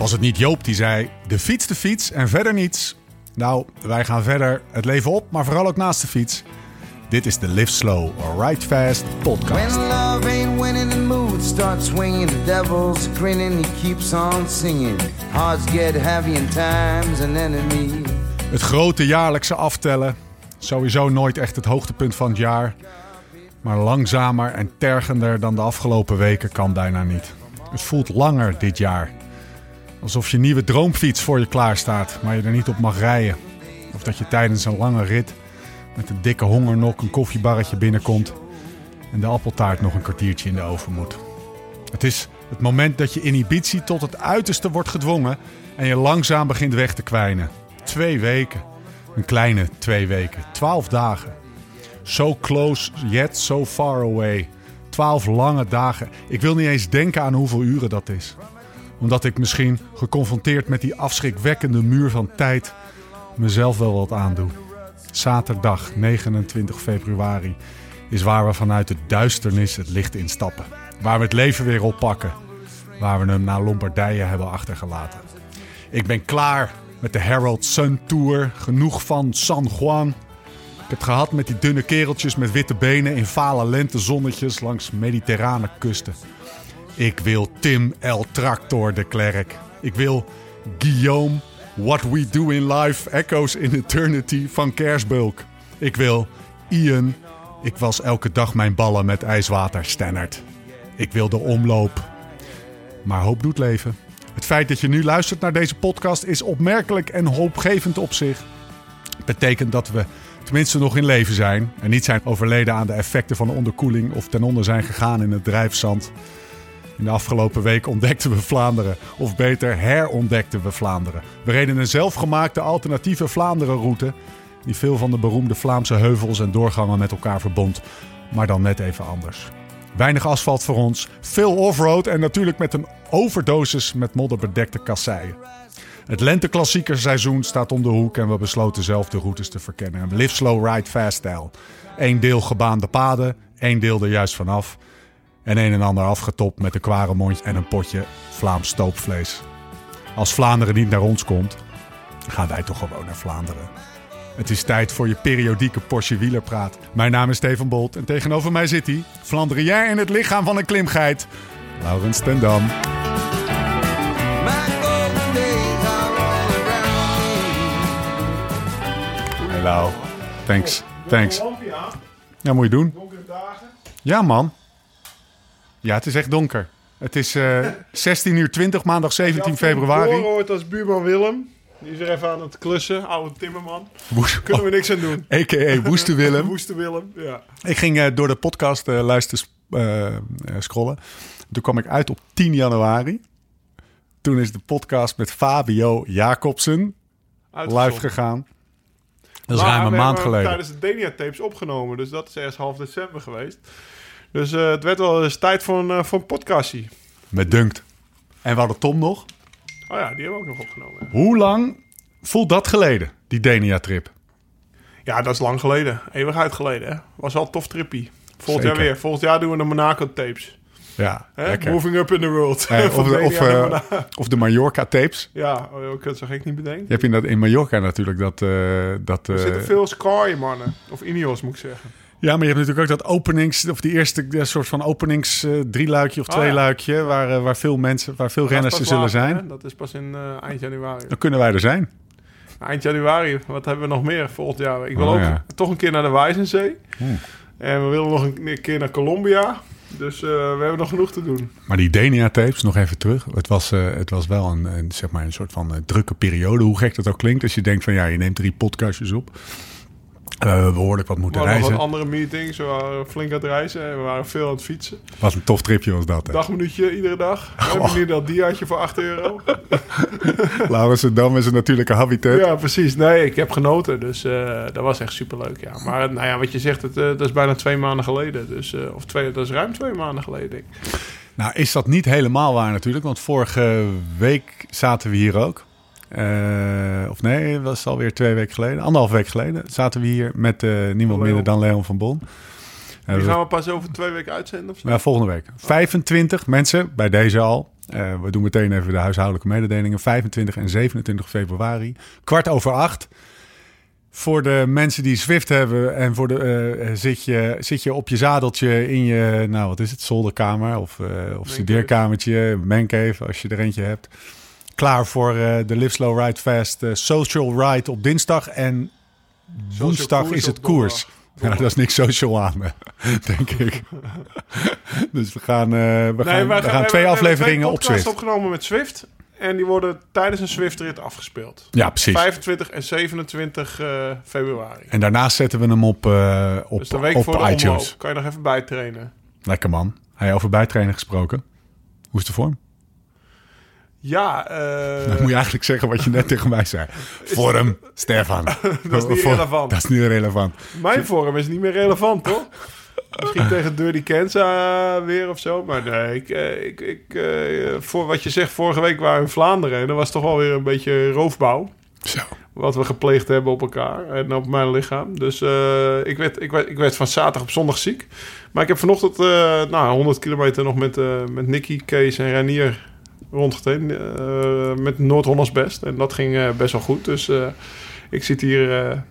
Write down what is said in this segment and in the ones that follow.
Was het niet Joop die zei: de fiets, de fiets en verder niets? Nou, wij gaan verder het leven op, maar vooral ook naast de fiets. Dit is de Live Slow or Ride Fast podcast. When love ain't winning, the mood starts swinging. The devil's grinning, he keeps on singing. Hearts get heavy and time's an enemy. Het grote jaarlijkse aftellen. Sowieso nooit echt het hoogtepunt van het jaar. Maar langzamer en tergender dan de afgelopen weken kan bijna niet. Het voelt langer dit jaar. Alsof je nieuwe droomfiets voor je klaar staat, maar je er niet op mag rijden. Of dat je tijdens een lange rit met een dikke hongernok een koffiebarretje binnenkomt en de appeltaart nog een kwartiertje in de oven moet. Het is het moment dat je inhibitie tot het uiterste wordt gedwongen en je langzaam begint weg te kwijnen. Twee weken. Een kleine twee weken. Twaalf dagen. So close yet so far away. Twaalf lange dagen. Ik wil niet eens denken aan hoeveel uren dat is. Omdat ik misschien geconfronteerd met die afschrikwekkende muur van tijd mezelf wel wat aandoe. Zaterdag 29 februari is waar we vanuit de duisternis het licht instappen. Waar we het leven weer oppakken. Waar we hem naar Lombardije hebben achtergelaten. Ik ben klaar met de Herald Sun Tour. Genoeg van San Juan. Ik heb het gehad met die dunne kereltjes met witte benen in vale lentezonnetjes langs mediterrane kusten. Ik wil Tim El Tractor de Klerk. Ik wil Guillaume What We Do in Life Echoes in Eternity van Kersbulk. Ik wil Ian Ik was elke dag mijn ballen met ijswater stennerd. Ik wil de omloop. Maar hoop doet leven. Het feit dat je nu luistert naar deze podcast is opmerkelijk en hoopgevend op zich. Betekent dat we tenminste nog in leven zijn en niet zijn overleden aan de effecten van de onderkoeling of ten onder zijn gegaan in het drijfzand. In de afgelopen week ontdekten we Vlaanderen, of beter herontdekten we Vlaanderen. We reden een zelfgemaakte alternatieve Vlaanderen-route die veel van de beroemde Vlaamse heuvels en doorgangen met elkaar verbond, maar dan net even anders. Weinig asfalt voor ons, veel offroad en natuurlijk met een overdosis met modder bedekte kasseien. Het lenteklassieker seizoen staat om de hoek en we besloten zelf de routes te verkennen. Live slow, ride fast stijl. Eén deel gebaande paden, één deel er juist vanaf. En een en ander afgetopt met een kwaremondje en een potje Vlaams stoopvlees. Als Vlaanderen niet naar ons komt, gaan wij toch gewoon naar Vlaanderen. Het is tijd voor je periodieke Porsche wielerpraat. Mijn naam is Steven Bolt en tegenover mij zit hij, Flandrien in het lichaam van een klimgeit, Laurens ten Dam. Hey Lau, thanks, thanks. Ja, moet je doen. Ja man. Ja, het is echt donker. Het is eh 16 uur 20, maandag 17 februari. hoort als buurman Willem. Die is er even aan het klussen, oude timmerman. Woes- Kunnen we niks aan doen. A.k.a. Woeste Willem. Woeste Willem, ja. Ik ging eh, door de podcast eh, luisteren eh, eh, scrollen. Toen kwam ik uit op 10 januari. Toen is de podcast met Fabio Jacobsen live gegaan. Dat is Maar ruim een maand geleden. tijdens de Denia-tapes opgenomen. Dus dat is ergens half december geweest. Dus eh, het werd wel eens tijd voor een, eh, voor een podcastie. Met Dunkt. En we hadden Tom nog. Oh ja, die hebben we ook nog opgenomen. ja. Hoe lang voelt dat geleden, die Denia-trip? Ja, dat is lang geleden. Eeuwigheid geleden, hè. Was wel een tof trippie. Volgend Zeker. jaar weer. Volgend jaar doen we de Monaco-tapes. Ja, Hè? Moving up in the world. Eh, of, de, of, Monaco. of de Mallorca-tapes. Ja, oh, ik had zo gek niet bedenken. Je hebt in, dat, in Mallorca natuurlijk dat... dat Er eh, zitten veel Sky mannen. Of Ineos, moet ik zeggen. Ja, maar je hebt natuurlijk ook dat openings... Of die eerste soort van openings eh of Oh, ja. tweeluikje... Waar, eh, waar veel mensen, waar veel renners er zullen later, zijn. hè? Dat is pas in eh, eind januari. Dan kunnen wij er zijn. Eind januari, wat hebben we nog meer volgend jaar? Ik wil Oh, ook ja. toch een keer naar de Wijzenzee. En we willen nog een keer naar Colombia. Dus we hebben nog genoeg te doen. Maar die Denia-tapes, nog even terug. Het was, het was wel een, een, zeg maar een soort van drukke periode. Hoe gek dat ook klinkt. Als je denkt van ja, je neemt drie podcastjes op. Eh, we hebben behoorlijk wat We moeten hadden reizen. wat andere meetings. We waren flink aan het reizen. En we waren veel aan het fietsen. Wat een tof tripje was dat. Hè? Dagminuutje iedere dag. We hebben nu dat diaatje voor 8 euro. Laurens en Dam is een natuurlijke habitat. Ja, precies. Nee, ik heb genoten. Dus eh, dat was echt superleuk. Ja. Maar nou ja, wat je zegt, het, eh, dat is bijna twee maanden geleden. Dus, of twee, dat is ruim twee maanden geleden, denk ik. Nou is dat niet helemaal waar natuurlijk. Want vorige week zaten we hier ook. Eh, of nee, het was alweer twee weken geleden. Anderhalf week geleden zaten we hier met eh, niemand Leon. minder dan Leon van Bon. Die Eh, gaan we pas over twee weken uitzenden of zo? Ja, volgende week. 25 mensen, bij deze al. We doen meteen even de huishoudelijke mededelingen. 25 en 27 februari, kwart over acht. Voor de mensen die Zwift hebben en voor de, zit, je, zit je op je zadeltje in je, nou wat is het, zolderkamer of, uh, of studeerkamertje, mancave als je er eentje hebt. Klaar voor uh, de Live Slow Ride Fast Social Ride op dinsdag en woensdag is het koers. Ja, dat is niks social aan, denk ik. dus we gaan, we gaan, we gaan, twee afleveringen op Zwift. opgenomen met Zwift. En die worden tijdens een Swift-rit afgespeeld. Ja, precies. 25 en 27 uh, februari. En daarnaast zetten we hem op, uh, op, dus de week op voor de iTunes. Kan je nog even bijtrainen. Lekker man. Hij over bijtrainen gesproken. Hoe is de vorm? Ja, uh... Dan moet je eigenlijk zeggen wat je net tegen mij zei. Vorm, Stefan. dat is niet relevant. Dat is niet relevant. Mijn vorm is niet meer relevant, toch? Misschien tegen Dirty Kenza weer of zo. Maar nee, ik, ik, ik, voor wat je zegt, vorige week waren we in Vlaanderen. En dat was toch wel weer een beetje roofbouw. Zo. Wat we gepleegd hebben op elkaar en op mijn lichaam. Dus uh, ik, werd, ik, werd, ik werd van zaterdag op zondag ziek. Maar ik heb vanochtend uh, nou, 100 kilometer nog met, uh, met Nicky, Kees en Ranier rondgeteen. met Noord-Hollands best. En dat ging best wel goed. Dus ik zit hier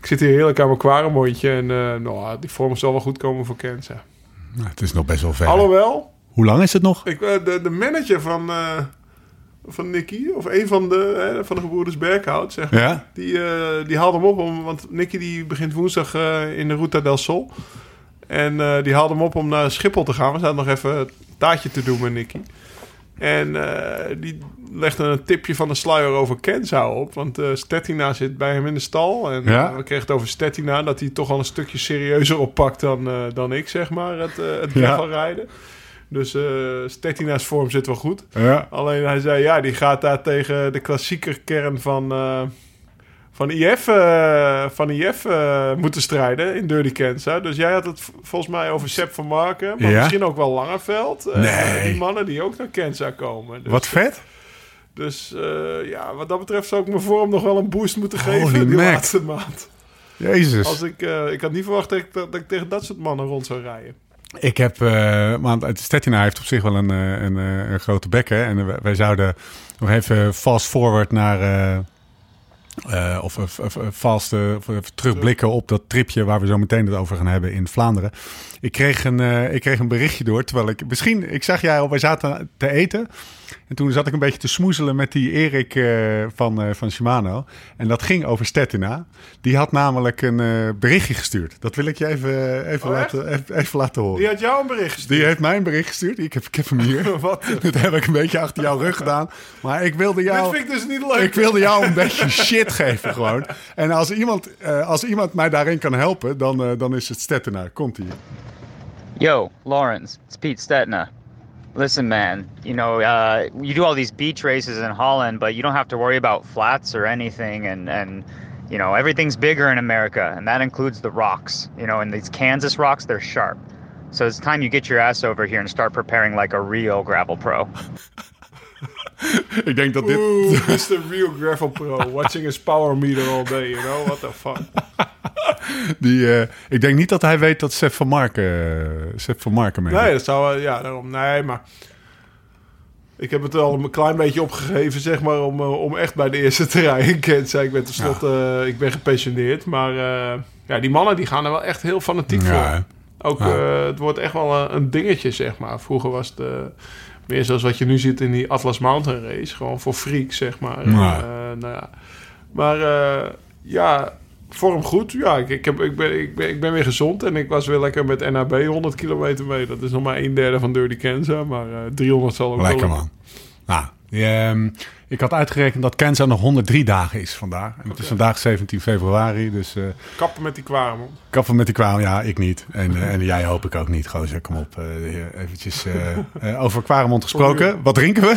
ik zit hier heerlijk aan mijn kwaremondje en uh, nou, die vorm zal wel goed komen voor Kenza. Nou, het is nog best wel ver. Alhoewel. Hoe lang is het nog? Ik, de, de manager van, uh, van Nicky, of een van de, uh, van de gebroeders Berghout, zeg maar, ja? die, die haalde hem op. Om, want Nicky die begint woensdag in de Ruta del Sol. En die haalde hem op om naar Schiphol te gaan. We zaten nog even een taartje te doen met Nicky. En die legde een tipje van de sluier over Kenza op. Want uh, Stettina zit bij hem in de stal. En ja? uh, we kregen het over Stettina. Dat hij toch al een stukje serieuzer oppakt dan, uh, dan ik, zeg maar. Het, het ja. rijden. Dus Stettina's vorm zit wel goed. Ja. Alleen hij zei, ja, die gaat daar tegen de klassieker kern van... van IF, van IF moeten strijden in Dirty Kenza. Dus jij had het volgens mij over Sepp van Marken. Maar ja? misschien ook wel Langerveld. Nee. Die mannen die ook naar Kenza komen. Dus, Wat vet. dus ja, wat dat betreft zou ik mijn vorm nog wel een boost moeten geven Holy die Mac. laatste maand. Jezus. Als ik, ik had niet verwacht dat ik, dat ik, tegen dat soort mannen rond zou rijden. Ik heb, want Stettina heeft op zich wel een, een, een grote bek. Hè? En wij zouden nog even fast forward naar... Uh, of, of, of vast uh, terugblikken op dat tripje waar we zo meteen het over gaan hebben in Vlaanderen. Ik kreeg een, uh, ik kreeg een berichtje door, terwijl ik misschien, ik zag jij al, wij zaten te eten. En toen zat ik een beetje te smoezelen met die Erik van, van Shimano. En dat ging over Stettina. Die had namelijk een berichtje gestuurd. Dat wil ik je even, even, oh, laten, even, even, laten horen. Die had jou een bericht gestuurd? Die heeft mij een bericht gestuurd. Ik heb, ik heb hem hier. Wat? Dat heb ik een beetje achter jouw rug gedaan. Maar ik wilde jou... Dit vind ik dus niet leuk. Ik wilde jou een beetje shit geven gewoon. En als iemand, als iemand mij daarin kan helpen, dan, dan is het Stettina. Komt ie. Yo, Lawrence, it's Pete Stettina. Listen, man, you know, uh, you do all these beach races in Holland, but you don't have to worry about flats or anything. And, and, you know, everything's bigger in America, and that includes the rocks. You know, and these Kansas rocks, they're sharp. So it's time you get your ass over here and start preparing like a real gravel pro. Ik denk dat dit... Mr. Real Gravel Pro. Watching his power meter all day, you know? What the fuck? Die, uh, ik denk niet dat hij weet dat Seth van Marken, uh, Seth van Marken mee. Nee, dat zou... Uh, ja, daarom. Nee, maar... Ik heb het al een klein beetje opgegeven, zeg maar, om, om echt bij de eerste te rijden. Kenza, ik ben tenslotte... Ja. ik ben gepensioneerd, maar... ja, die mannen die gaan er wel echt heel fanatiek ja, voor. Ook, ja. het wordt echt wel een, een, dingetje, zeg maar. Vroeger was het meer zoals wat je nu ziet in die Atlas Mountain Race. Gewoon voor freaks, zeg maar. Ja. Uh, nou ja. Maar uh, ja, vorm goed. Ja, ik, ik, heb, ik, ben, ik, ben, ik ben weer gezond. En ik was weer lekker met NAB 100 kilometer mee. Dat is nog maar een derde van Dirty Kenza. Maar uh, 300 zal ook Lekker wel... man. Nou, um, ik had uitgerekend dat Kenza nog 103 dagen is vandaag. En het is vandaag 17 februari, dus... Uh, kappen met die kwamen. Kappen met die kwamen, ja, ik niet. En, uh, en jij hoop ik ook niet. Gozer, kom op. Uh, eventjes over Quaremont gesproken. Wat drinken we?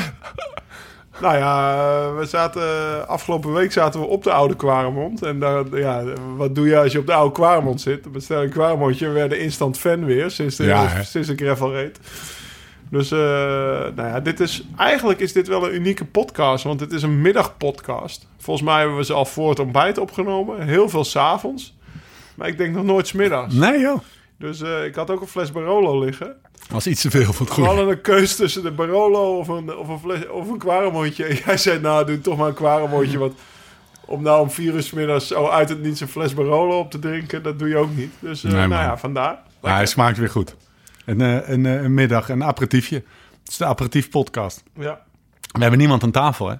Nou ja, we zaten, afgelopen week zaten we op de oude Quaremont. En daar, ja, wat doe je als je op de oude Quaremont zit? Bestel een Quaremontje, we werden instant fan weer sinds de, Ja, sinds gravel reed. Dus uh, nou ja, dit is, eigenlijk is dit wel een unieke podcast, want het is een middagpodcast. Volgens mij hebben we ze al voor het ontbijt opgenomen. Heel veel s'avonds. Maar ik denk nog nooit 's middags. Nee joh. Dus eh, ik had ook een fles Barolo liggen. Was iets te veel van het We goede. hadden een keus tussen de Barolo of een, of een, fles, of een. En jij zei, nou, doe toch maar een kwaremontje. Want om nou om vier uur middags zo uit het niets een fles Barolo op te drinken, dat doe je ook niet. Dus eh, Nee, nou ja, vandaar. Ja, hij smaakt weer goed. Een, eh, een, eh, een middag, een aperitiefje. Het is de aperitief podcast. Ja. We hebben niemand aan tafel, hè?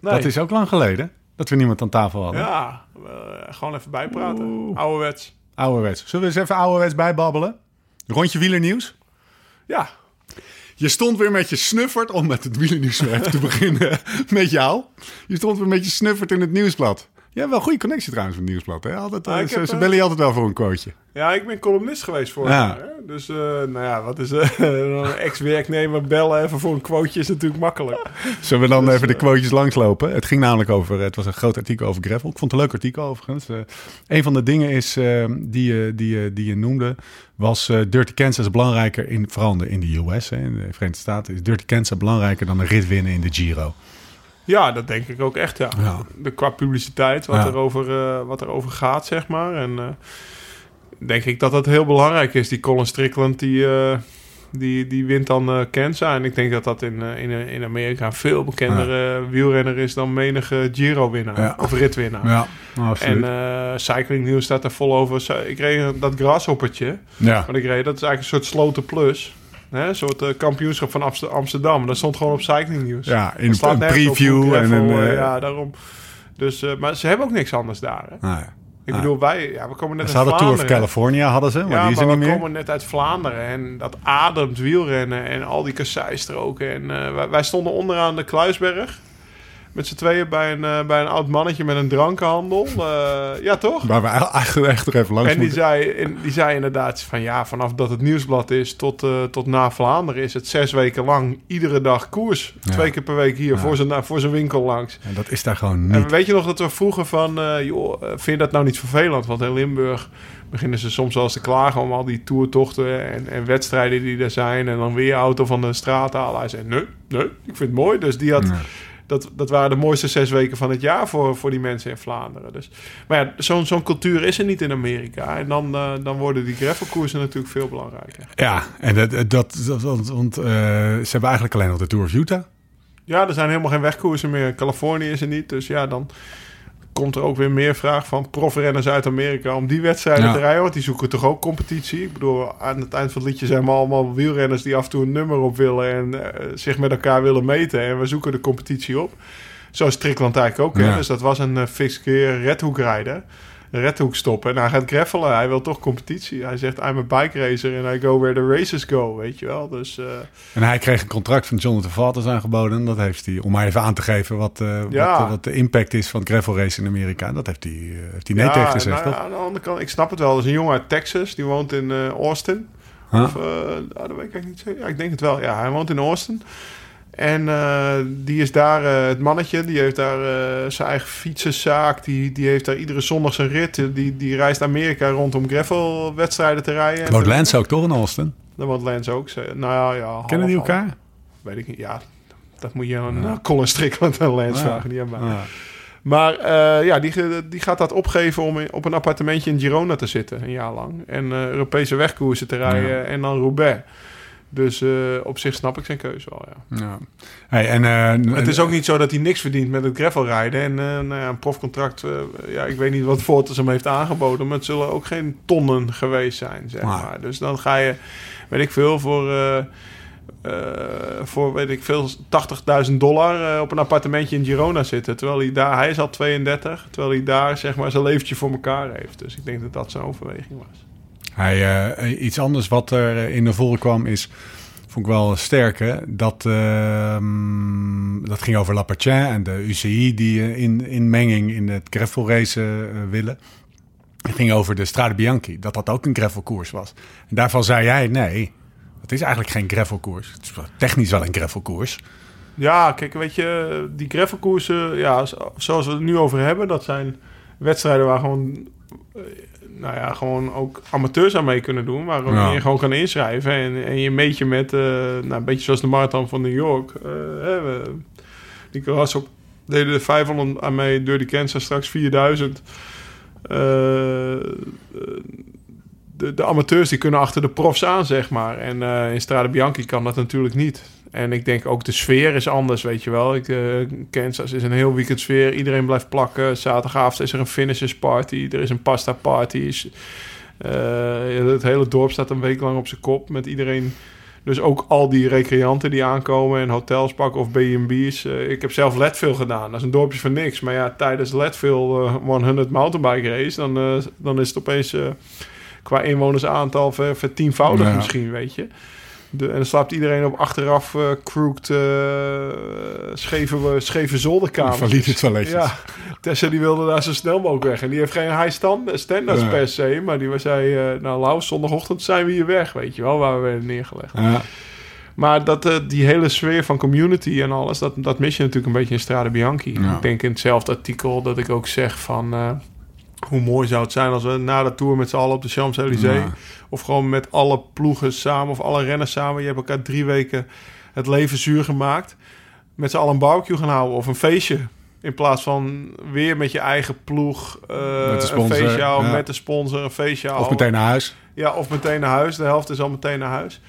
Nee. Dat is ook lang geleden dat we niemand aan tafel hadden. Ja, eh, gewoon even bijpraten. Ouderwets. Ouderwets. Zullen we eens even ouderwets bijbabbelen? Rondje wielernieuws. Ja, Je stond weer met je snuffert, om met het wielernieuws even te beginnen met jou. Je stond weer met je snuffert in het nieuwsblad. Hebt wel een goede connectie trouwens met nieuwsblad. Hè? Altijd, eh, ze, heb, ze eh, bellen je altijd wel voor een quoteje. Ja, ik ben columnist geweest vorig Ja. jaar. Dus, eh, nou ja, wat is eh, een ex-werknemer bellen even voor een quoteje is natuurlijk makkelijk. Zullen we dan Dus, even de quotejes langslopen? Het ging namelijk over, het was een groot artikel over gravel. Ik vond het een leuk artikel overigens. Eh, een van de dingen is, eh, die, je- die, die je noemde, was Dirty Kansas belangrijker, in, vooral in de- in de US, hè, in de Verenigde Staten, is Dirty Kansas belangrijker dan een rit winnen in de Giro. Ja, dat denk ik ook echt, ja. Ja. De, qua publiciteit, wat, er over, eh, wat er over gaat, zeg maar. En eh, denk ik dat dat heel belangrijk is. Die Colin Strickland, die, eh, die, die wint dan Kansas. En ik denk dat dat in, in, in Amerika een veel bekendere wielrenner is dan menige Giro-winnaar. Of ritwinnaar. Ja, En absoluut. eh Cycling News staat er vol over. Ik reed dat grashoppertje. ja. Wat ik reed, dat is eigenlijk een soort sloten plus. Hè? Een soort eh, kampioenschap van Amst- Amsterdam. Dat stond gewoon op Cycling News. ja, in een op preview en een... eh, ja, daarom. Dus, eh, maar ze hebben ook niks anders daar. Hè? nou ja. Ik bedoel, wij, ja, we komen net Ze uit hadden Tour of. California, hadden ze, maar ja, die is maar er we meer. komen net uit Vlaanderen en dat ademt wielrennen en al die kasseistroken. En wij, wij stonden onderaan de Kluisberg met z'n tweeën bij een, eh, bij een oud mannetje met een drankenhandel. Eh, ja, toch? Waar we eigenlijk echt er even langs En die moeten. zei, in- die zei inderdaad van ja, vanaf dat het nieuwsblad is tot, eh, tot na Vlaanderen is het zes weken lang iedere dag koers. Ja. Twee keer per week hier Ja. voor, zijn, voor zijn winkel langs. En dat is daar gewoon En niet. weet je nog dat we vroegen van, joh, vind je dat nou niet vervelend? Want in Limburg beginnen ze soms wel eens te klagen om al die toertochten en, en wedstrijden die er zijn. En dan weer auto van de straat halen. Hij zei, nee, nee, ik vind het mooi. Dus die had. Dat, dat waren de mooiste zes weken van het jaar voor, voor die mensen in Vlaanderen. Dus, maar ja, zo'n zo'n cultuur is er niet in Amerika. En dan, eh, dan worden die gravelkoersen natuurlijk veel belangrijker. Ja, en dat, dat, dat, want, want, eh, ze hebben eigenlijk alleen nog de Tour of Utah. Ja, er zijn helemaal geen wegkoersen meer. Californië is er niet. Dus ja, dan komt er ook weer meer vraag van profrenners uit Amerika om die wedstrijden Ja. te rijden. Want die zoeken toch ook competitie. Ik bedoel, aan het eind van het liedje zijn we allemaal wielrenners die af en toe een nummer op willen en eh, zich met elkaar willen meten. En we zoeken de competitie op. Zo is Strickland eigenlijk ook. hè. Dus dat was een uh, fix keer redhoek rijden. Redhoek stoppen. En hij gaat greffelen. Hij wil toch competitie. Hij zegt, I'm a bike racer and I go where the races go. Weet je wel. Dus eh, En hij kreeg een contract van Jonathan Valters aangeboden. En dat heeft hij, om maar even aan te geven wat, eh, Ja. wat, wat de impact is van het gravel race in Amerika. Dat heeft hij, eh, heeft hij nee Ja, tegen gezegd, nou? Aan de andere kant, ik snap het wel. Dat is een jongen uit Texas. Die woont in eh, Austin. Huh? Of, eh, nou, dat weet ik eigenlijk niet zo. Ja, ik denk het wel. Ja, hij woont in Austin. En eh, die is daar, eh, het mannetje, die heeft daar eh, zijn eigen fietsenzaak. Die, die heeft daar iedere zondag zijn rit. Die, die reist Amerika rond om gravelwedstrijden te rijden. Woont Lance ook toch in Austin? Daar woont Lance ook. Nou ja, half, Kennen die half. elkaar? Weet ik niet. Ja, dat moet je aan uh, Colin Strickland en Lance Ja. vragen. Die. Ah. Maar eh, ja, die, die gaat dat opgeven om in- op een appartementje in Girona te zitten, een jaar lang. En eh, Europese wegkoersen te rijden Ja. en dan Roubaix. Dus eh, op zich snap ik zijn keuze wel, ja. Ja. Hey, en, eh, het is ook niet zo dat hij niks verdient met het gravelrijden. En eh, nou ja, een profcontract, eh, ja, ik weet niet wat Fortis hem heeft aangeboden... maar het zullen ook geen tonnen geweest zijn, zeg maar. Dus dan ga je, weet ik veel, voor... eh, eh, voor weet ik veel, 80.000 dollar eh, op een appartementje in Girona zitten. Terwijl hij daar, hij is al 32, terwijl hij daar zeg maar zijn leventje voor elkaar heeft. Dus ik denk dat dat zijn overweging was. Hij, eh, iets anders wat er in naar voren kwam is, vond ik wel sterk? Dat, ehm, dat ging over Lapartien en de UCI die eh, in, in menging in het gravel race eh, willen. Het ging over de Strade Bianchi, dat dat ook een gravelkoers was. En daarvan zei jij, nee, het is eigenlijk geen gravelkoers. Het is technisch wel een gravelkoers. Ja, kijk, weet je, die gravelkoersen, ja, zo- zoals we het nu over hebben, dat zijn wedstrijden waar gewoon, nou ja, gewoon ook amateurs aan mee kunnen doen, waar Ja. je gewoon kan inschrijven en, en je meet je met, eh, nou, een beetje zoals de marathon van New York. die was ook deden er 500 aan mee, door die Kansas straks 4000. Eh, eh, de, de amateurs die kunnen achter de profs aan, zeg maar. En in Strade Bianchi kan dat natuurlijk niet. En ik denk ook de sfeer is anders, weet je wel. Ik, eh, Kansas is een heel weekend sfeer. Iedereen blijft plakken. Zaterdagavond is er een finishers party. Er is een pasta party. Eh, het hele dorp staat een week lang op zijn kop met iedereen. Dus ook al die recreanten die aankomen en hotels pakken of B&B's. Eh, ik heb zelf Leadville gedaan. Dat is een dorpje van niks. Maar ja, tijdens Leadville eh, 100 mountainbike race... dan, dan is het opeens qua inwonersaantal ver, vertienvoudigd Ja. misschien, weet je. De, en dan slaapt iedereen op achteraf eh crooked, eh, scheve, scheve zolderkamers. Valide toiletjes. Ja, Tessa die wilde daar zo snel mogelijk weg. En die heeft geen high stand, standards Ja. per se. Maar die zei, eh, nou Lau, zondagochtend zijn we hier weg. Weet je wel, waar we werden neergelegd. Ja. Maar dat, eh, die hele sfeer van community en alles, dat, dat mis je natuurlijk een beetje in Strade Bianchi. Ja. Ik denk in hetzelfde artikel dat ik ook zeg van... hoe mooi zou het zijn als we na de Tour met z'n allen op de Champs-Élysées... Ja. of gewoon met alle ploegen samen of alle renners samen... je hebt elkaar drie weken het leven zuur gemaakt... met z'n allen een barbecue gaan houden of een feestje... In plaats van weer met je eigen ploeg eh, Met de sponsor, een feestje houden, ja. met de sponsor een feestje Of meteen naar huis. Ja, of meteen naar huis. De helft is al meteen naar huis.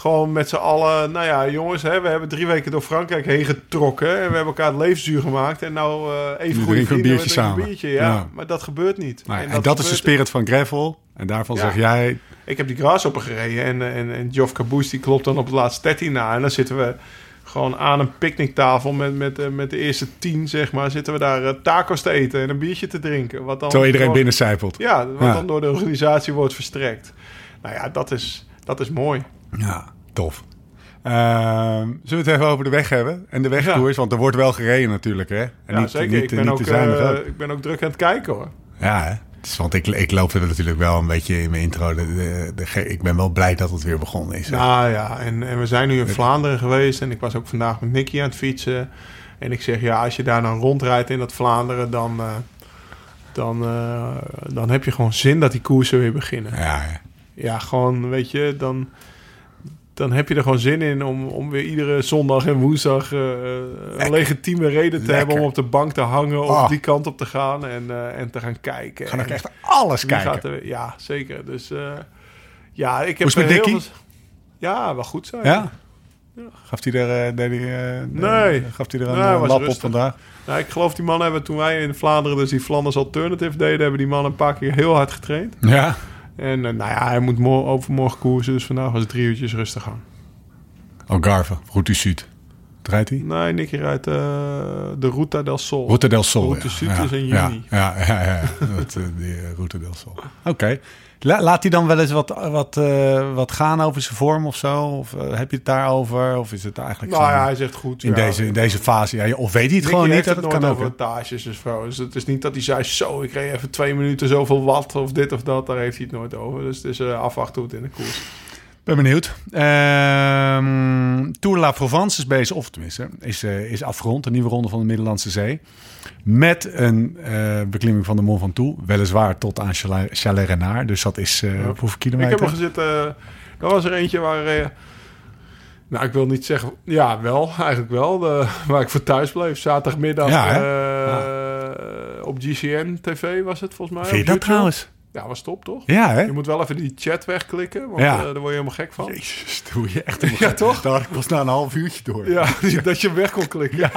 Gewoon met z'n allen, nou ja, jongens, hè, we hebben drie weken door Frankrijk heen getrokken. En we hebben elkaar het leven zuur gemaakt. En nou eh even we een biertje drinken een samen. biertje. Ja, Ja. maar dat gebeurt niet. En dat, is de spirit van gravel. En daarvan Ja. zeg jij... Ik heb die grasshopper gereden en, eh, en, en Geoff Caboose die klopt dan op het laatste 13 na. En dan zitten we gewoon aan een picknicktafel met, met, eh, met de eerste tien, zeg maar. Zitten we daar tacos te eten en een biertje te drinken. Wat dan Terwijl iedereen gewoon- binnen zijpelt. Ja, wat Ja. dan door de organisatie wordt verstrekt. Nou ja, dat is, dat is mooi. Ja, tof. Ehm, zullen we het even over de weg hebben? En de wegkoers, want er wordt wel gereden natuurlijk, hè? En ja, niet, zeker. Niet, ik, ben niet ook, eh, ik ben ook druk aan het kijken hoor. Ja, hè? Dus, want ik, ik loop er natuurlijk wel een beetje in mijn intro. De, de, de ge- ik ben wel blij dat het weer begonnen is. hè. Nou ja, en, en we zijn nu in Vlaanderen geweest. En ik was ook vandaag met Nicky aan het fietsen. En ik zeg, ja, als je daar dan rondrijdt in dat Vlaanderen... dan, eh, dan, eh, dan heb je gewoon zin dat die koersen weer beginnen. Ja, ja. Ja, gewoon, weet je, dan, dan heb je er gewoon zin in... om, om weer iedere zondag en woensdag eh, een legitieme reden te Lekker. hebben... om op de bank te hangen of Oh. die kant op te gaan en, eh, en te gaan kijken. Ik ga nog En- echt alles kijken. er- ja, zeker. Dus ja, ik heb heel veel- Ja, wel goed zijn. Ja? Gaf hij er, deed Nee. Gaf hij er een lap op vandaag? Nou, ik geloof die mannen hebben toen wij in Vlaanderen dus die Flanders Alternative deden, hebben die mannen een paar keer heel hard getraind. Ja. En eh, nou ja, hij moet mo- overmorgen koersen, dus vandaag was het drie uurtjes rustig aan. Algarve, Route Zuid. Draait hij? Nee, Nicky rijdt eh, de Ruta del Sol. Route del Sol. Route ja. Ja. is in juni. Ja, ja, ja. Dat, eh, die Route del Sol. Oké. La- laat hij dan wel eens wat, wat, eh, wat gaan over zijn vorm of zo? Of eh, heb je het daarover? Of is het eigenlijk Nou ja, hij zegt goed. in, ja. deze, in deze fase? Ja, of weet hij het Nicky gewoon niet? heeft Dat het het nooit kan over hè? wattages dus. Dus het is niet dat hij zei, zo, ik reed even twee minuten zoveel watt of dit of dat. Daar heeft hij het nooit over. Dus het is eh, afwachten hoe het in de koers. Ben benieuwd. Ehm Tour de la Provence is bezig, of tenminste, is, eh, is afgerond. Een nieuwe ronde van de Middellandse Zee. Met een eh, beklimming van de Mont Ventoux. Weliswaar tot aan Chala- Chalais-Renard. Dus dat is Ja. hoeveel Ik kilometer? heb er gezeten. er was er eentje waar. nou, ik wil niet zeggen. Ja, wel, eigenlijk wel. De, waar ik voor thuis bleef. Zaterdagmiddag. Ja, Op GCN TV was het volgens mij. Vind je dat YouTube. trouwens? Ja, was top toch? Ja, hè? Je moet wel even die chat wegklikken. Want Ja. eh, daar word je helemaal gek van. Jezus, doe je echt Ja, toch? Daar pas na een half uurtje door. Ja, dat je hem weg kon klikken. Ja.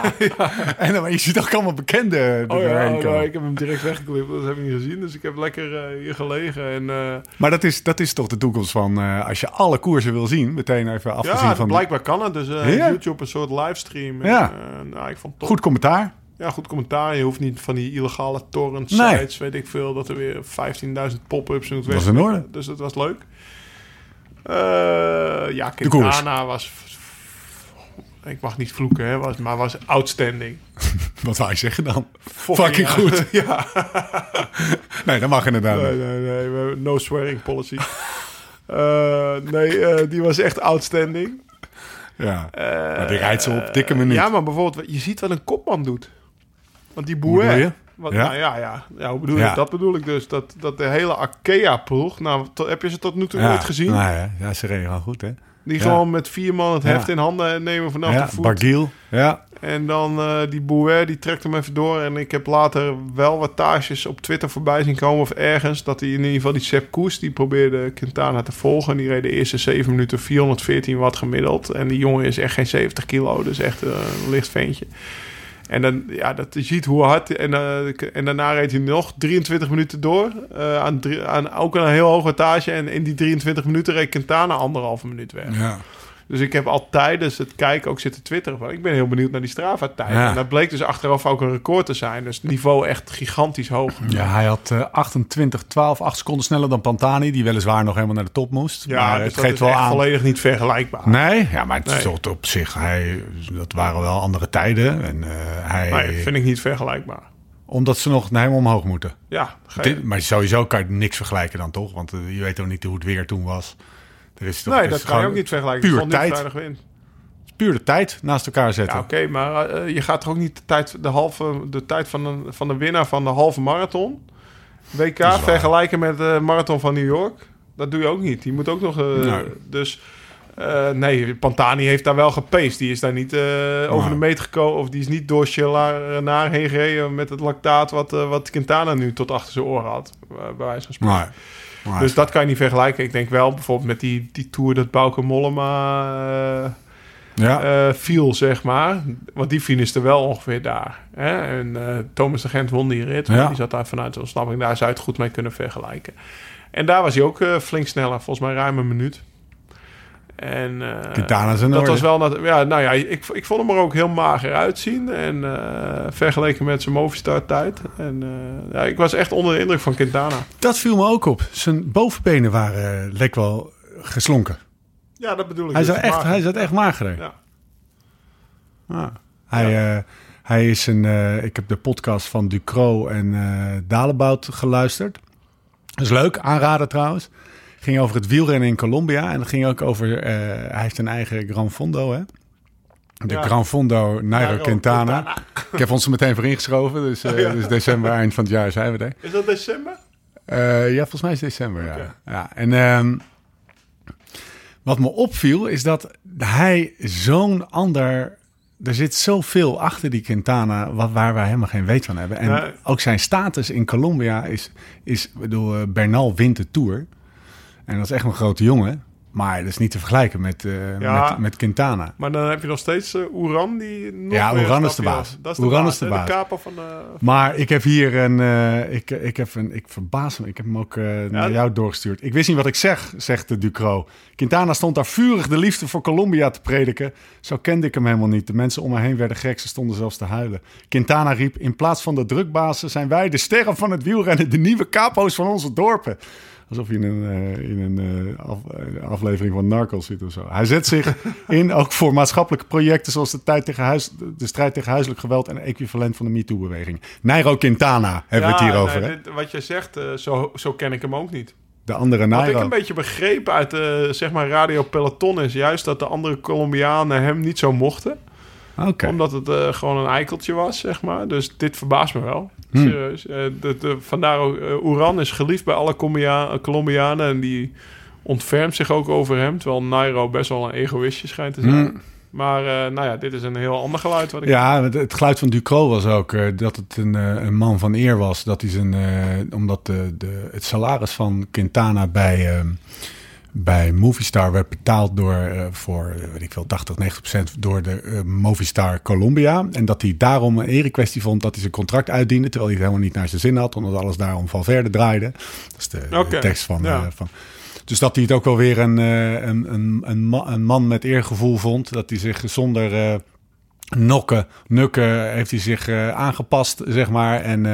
En dan, je ziet ook allemaal bekenden er Oh ja, oh, nou, ik heb hem direct weggeklipt. Dat heb ik niet gezien. Dus ik heb lekker eh, hier gelegen. En, eh, Maar dat is, dat is toch de toekomst van... als je alle koersen wil zien, meteen even afgezien ja, van... blijkbaar kan het. Dus Ja. YouTube een soort livestream. En, Ja. nou, ik vond het top. Goed commentaar. Ja, goed commentaar. Je hoeft niet van die illegale torrent Nee. sites, weet ik veel, dat er weer 15.000 pop-ups moet Was in orde. Dus dat was leuk. Eh, ja. Quintana was... Ik mag niet vloeken, hè, was, maar was outstanding. Wat wou je zeggen dan? Fucking goed. ja. Nee, dat mag inderdaad Nee, nee, nee. We hebben no swearing policy. Eh, nee, eh, die was echt outstanding. Ja. Maar die rijdt ze op dikke minuut. Ja, maar bijvoorbeeld, je ziet wat een kopman doet. Want die? Bouet... Wat, Ja. Nou ja, ja. ja hoe bedoel Ja. Dat bedoel ik dus. Dat, dat de hele Arkea-ploeg... Nou, to- heb je ze tot nu toe ja. ooit gezien? Nou ja, ja, ze reden wel goed, hè? Die gewoon met vier man het heft in handen nemen vanaf de voet. Bargiel. Ja. En dan eh, die Bouwer, die trekt hem even door. En ik heb later wel wat tages op Twitter voorbij zien komen of ergens. Dat hij in ieder geval die Sepp Koes, die probeerde Quintana te volgen. Die reed de eerste 7 minuten 414 watt gemiddeld. En die jongen is echt geen 70 kilo, dus echt eh, een licht ventje. En dan, ja, dat je ziet hoe hard. En, eh, en daarna reed hij nog 23 minuten door. eh, aan, aan ook een heel hoge wattage. En in die 23 minuten reed Quintana anderhalve minuut weg. Ja. Dus ik heb al tijdens het kijken ook zitten twitteren. Van, ik ben heel benieuwd naar die Strava-tijd. Ja. En dat bleek dus achteraf ook een record te zijn. Dus het niveau echt gigantisch hoog. Ja, hij had eh 28, 12, 8 seconden sneller dan Pantani, die weliswaar nog helemaal naar de top moest. Ja, maar dus het geeft is wel aan. volledig niet vergelijkbaar. Nee, ja, maar het Nee. tot op zich. Hij, dat waren wel andere tijden. En, eh, hij, Nee, vind ik niet vergelijkbaar. Omdat ze nog helemaal omhoog moeten. Ja, Dit, maar sowieso kan je niks vergelijken dan toch? Want eh, je weet ook niet hoe het weer toen was. Er is toch, nee, dat kan je ook niet vergelijken. Puur tijd. Puur de tijd naast elkaar zetten. Ja, oké, maar eh, je gaat toch ook niet de tijd, de halve, de tijd van, een, van de winnaar van de halve marathon, WK, vergelijken met de marathon van New York? Dat doe je ook niet. Die moet ook nog... eh, Nee. Dus eh, nee, Pantani heeft daar wel gepaced. Die is daar niet over de meet gekomen. Of die is niet door naar heen gereden met het lactaat wat, wat Quintana nu tot achter zijn oren had. bij wijze van spreken. Dus dat kan je niet vergelijken. Ik denk wel bijvoorbeeld met die, die tour dat Bauke Mollema eh, ja, eh, viel, zeg maar. Want die finishte wel ongeveer daar. Hè? En eh, Thomas de Gent won die rit. Ja. Die zat daar vanuit de ontsnapping. Daar zou je het goed mee kunnen vergelijken. En daar was hij ook flink sneller. Volgens mij ruim een minuut. En eh, Quintana is in dat was wel... Ja, nou ja, ik, ik vond hem er ook heel mager uitzien. En eh, vergeleken met zijn Movistar-tijd. En eh, ja, ik was echt onder de indruk van Quintana. dat viel me ook op. Zijn bovenbenen waren eh, leek wel geslonken. Ja, dat bedoel ik. Hij dus. zat echt, Mager. hij zat echt mager. Ja. Ah. Hij, eh, hij is een. eh, ik heb de podcast van Ducro en eh Dalebout geluisterd. Dat is leuk, aanraden trouwens. Ging over het wielrennen in Colombia. En het ging ook over. eh, hij heeft een eigen Gran Fondo, hè? De Ja. Gran Fondo Nairo Nairo Quintana. Quintana. Ik heb ons er meteen voor ingeschoven. Dus, eh, dus december, eind van het jaar zijn we er. Is dat december? Eh, ja, volgens mij is het december, ja. Ja. En ehm, wat me opviel is dat hij zo'n ander... Er zit zoveel achter die Quintana wat, waar wij helemaal geen weet van hebben. En Nee. ook zijn status in Colombia is... is bedoel, Bernal wint de Tour. En dat is echt een grote jongen. Maar dat is niet te vergelijken met, eh, Ja. met, met Quintana. Maar dan heb je nog steeds eh Oeran die nog Ja, Oeran is de baas. Dat is Oeran de baas, is de baas. Van de... Maar ik heb hier een. eh, ik, ik heb een. Ik verbaas me. Ik heb hem ook eh, naar jou doorgestuurd. Ik wist niet wat ik zeg, zegt de Ducro. Quintana stond daar vurig de liefde voor Colombia te prediken. Zo kende ik hem helemaal niet. De mensen om me heen werden gek. Ze stonden zelfs te huilen. Quintana riep: In plaats van de drukbazen zijn wij de sterren van het wielrennen. De nieuwe capo's van onze dorpen. Alsof je in een, eh, in een eh, af- eh, aflevering van Narcos zit of zo. Hij zet zich in ook voor maatschappelijke projecten zoals de, tijd tegen huis, de strijd tegen huiselijk geweld en equivalent van de MeToo-beweging. Nairo Quintana hebben we het hier over. nee, dit- wat jij zegt, zo, zo ken ik hem ook niet. De andere Wat ik Nairo. een beetje begreep uit de zeg maar Radio Peloton is juist dat de andere Colombianen hem niet zo mochten. Omdat het eh, gewoon een eikeltje was, zeg maar. Dus dit verbaast me wel. Hmm. Serieus. Eh, de, de, vandaar ook, Oeran is geliefd bij alle Colombia- Colombianen. En die ontfermt zich ook over hem. Terwijl Nairo best wel een egoïstje schijnt te zijn. Hmm. Maar nou ja, dit is een heel ander geluid. Wat ik Ja, het, het geluid van Ducro was ook dat het een, een man van eer was. Dat hij zijn, omdat de, de, het salaris van Quintana bij, eh, bij Movistar werd betaald door eh, voor, eh, weet ik veel, 80, 90 procent door de eh, Movistar Colombia. En dat hij daarom een erekwestie vond dat hij zijn contract uitdiende. Terwijl hij het helemaal niet naar zijn zin had, omdat alles daarom van verder draaide. Dat is de, tekst van, ja. van. Dus dat hij het ook wel weer een, een, een, een, ma- een man met eergevoel vond. Dat hij zich zonder nokken, nukken, heeft hij zich aangepast, zeg maar. En,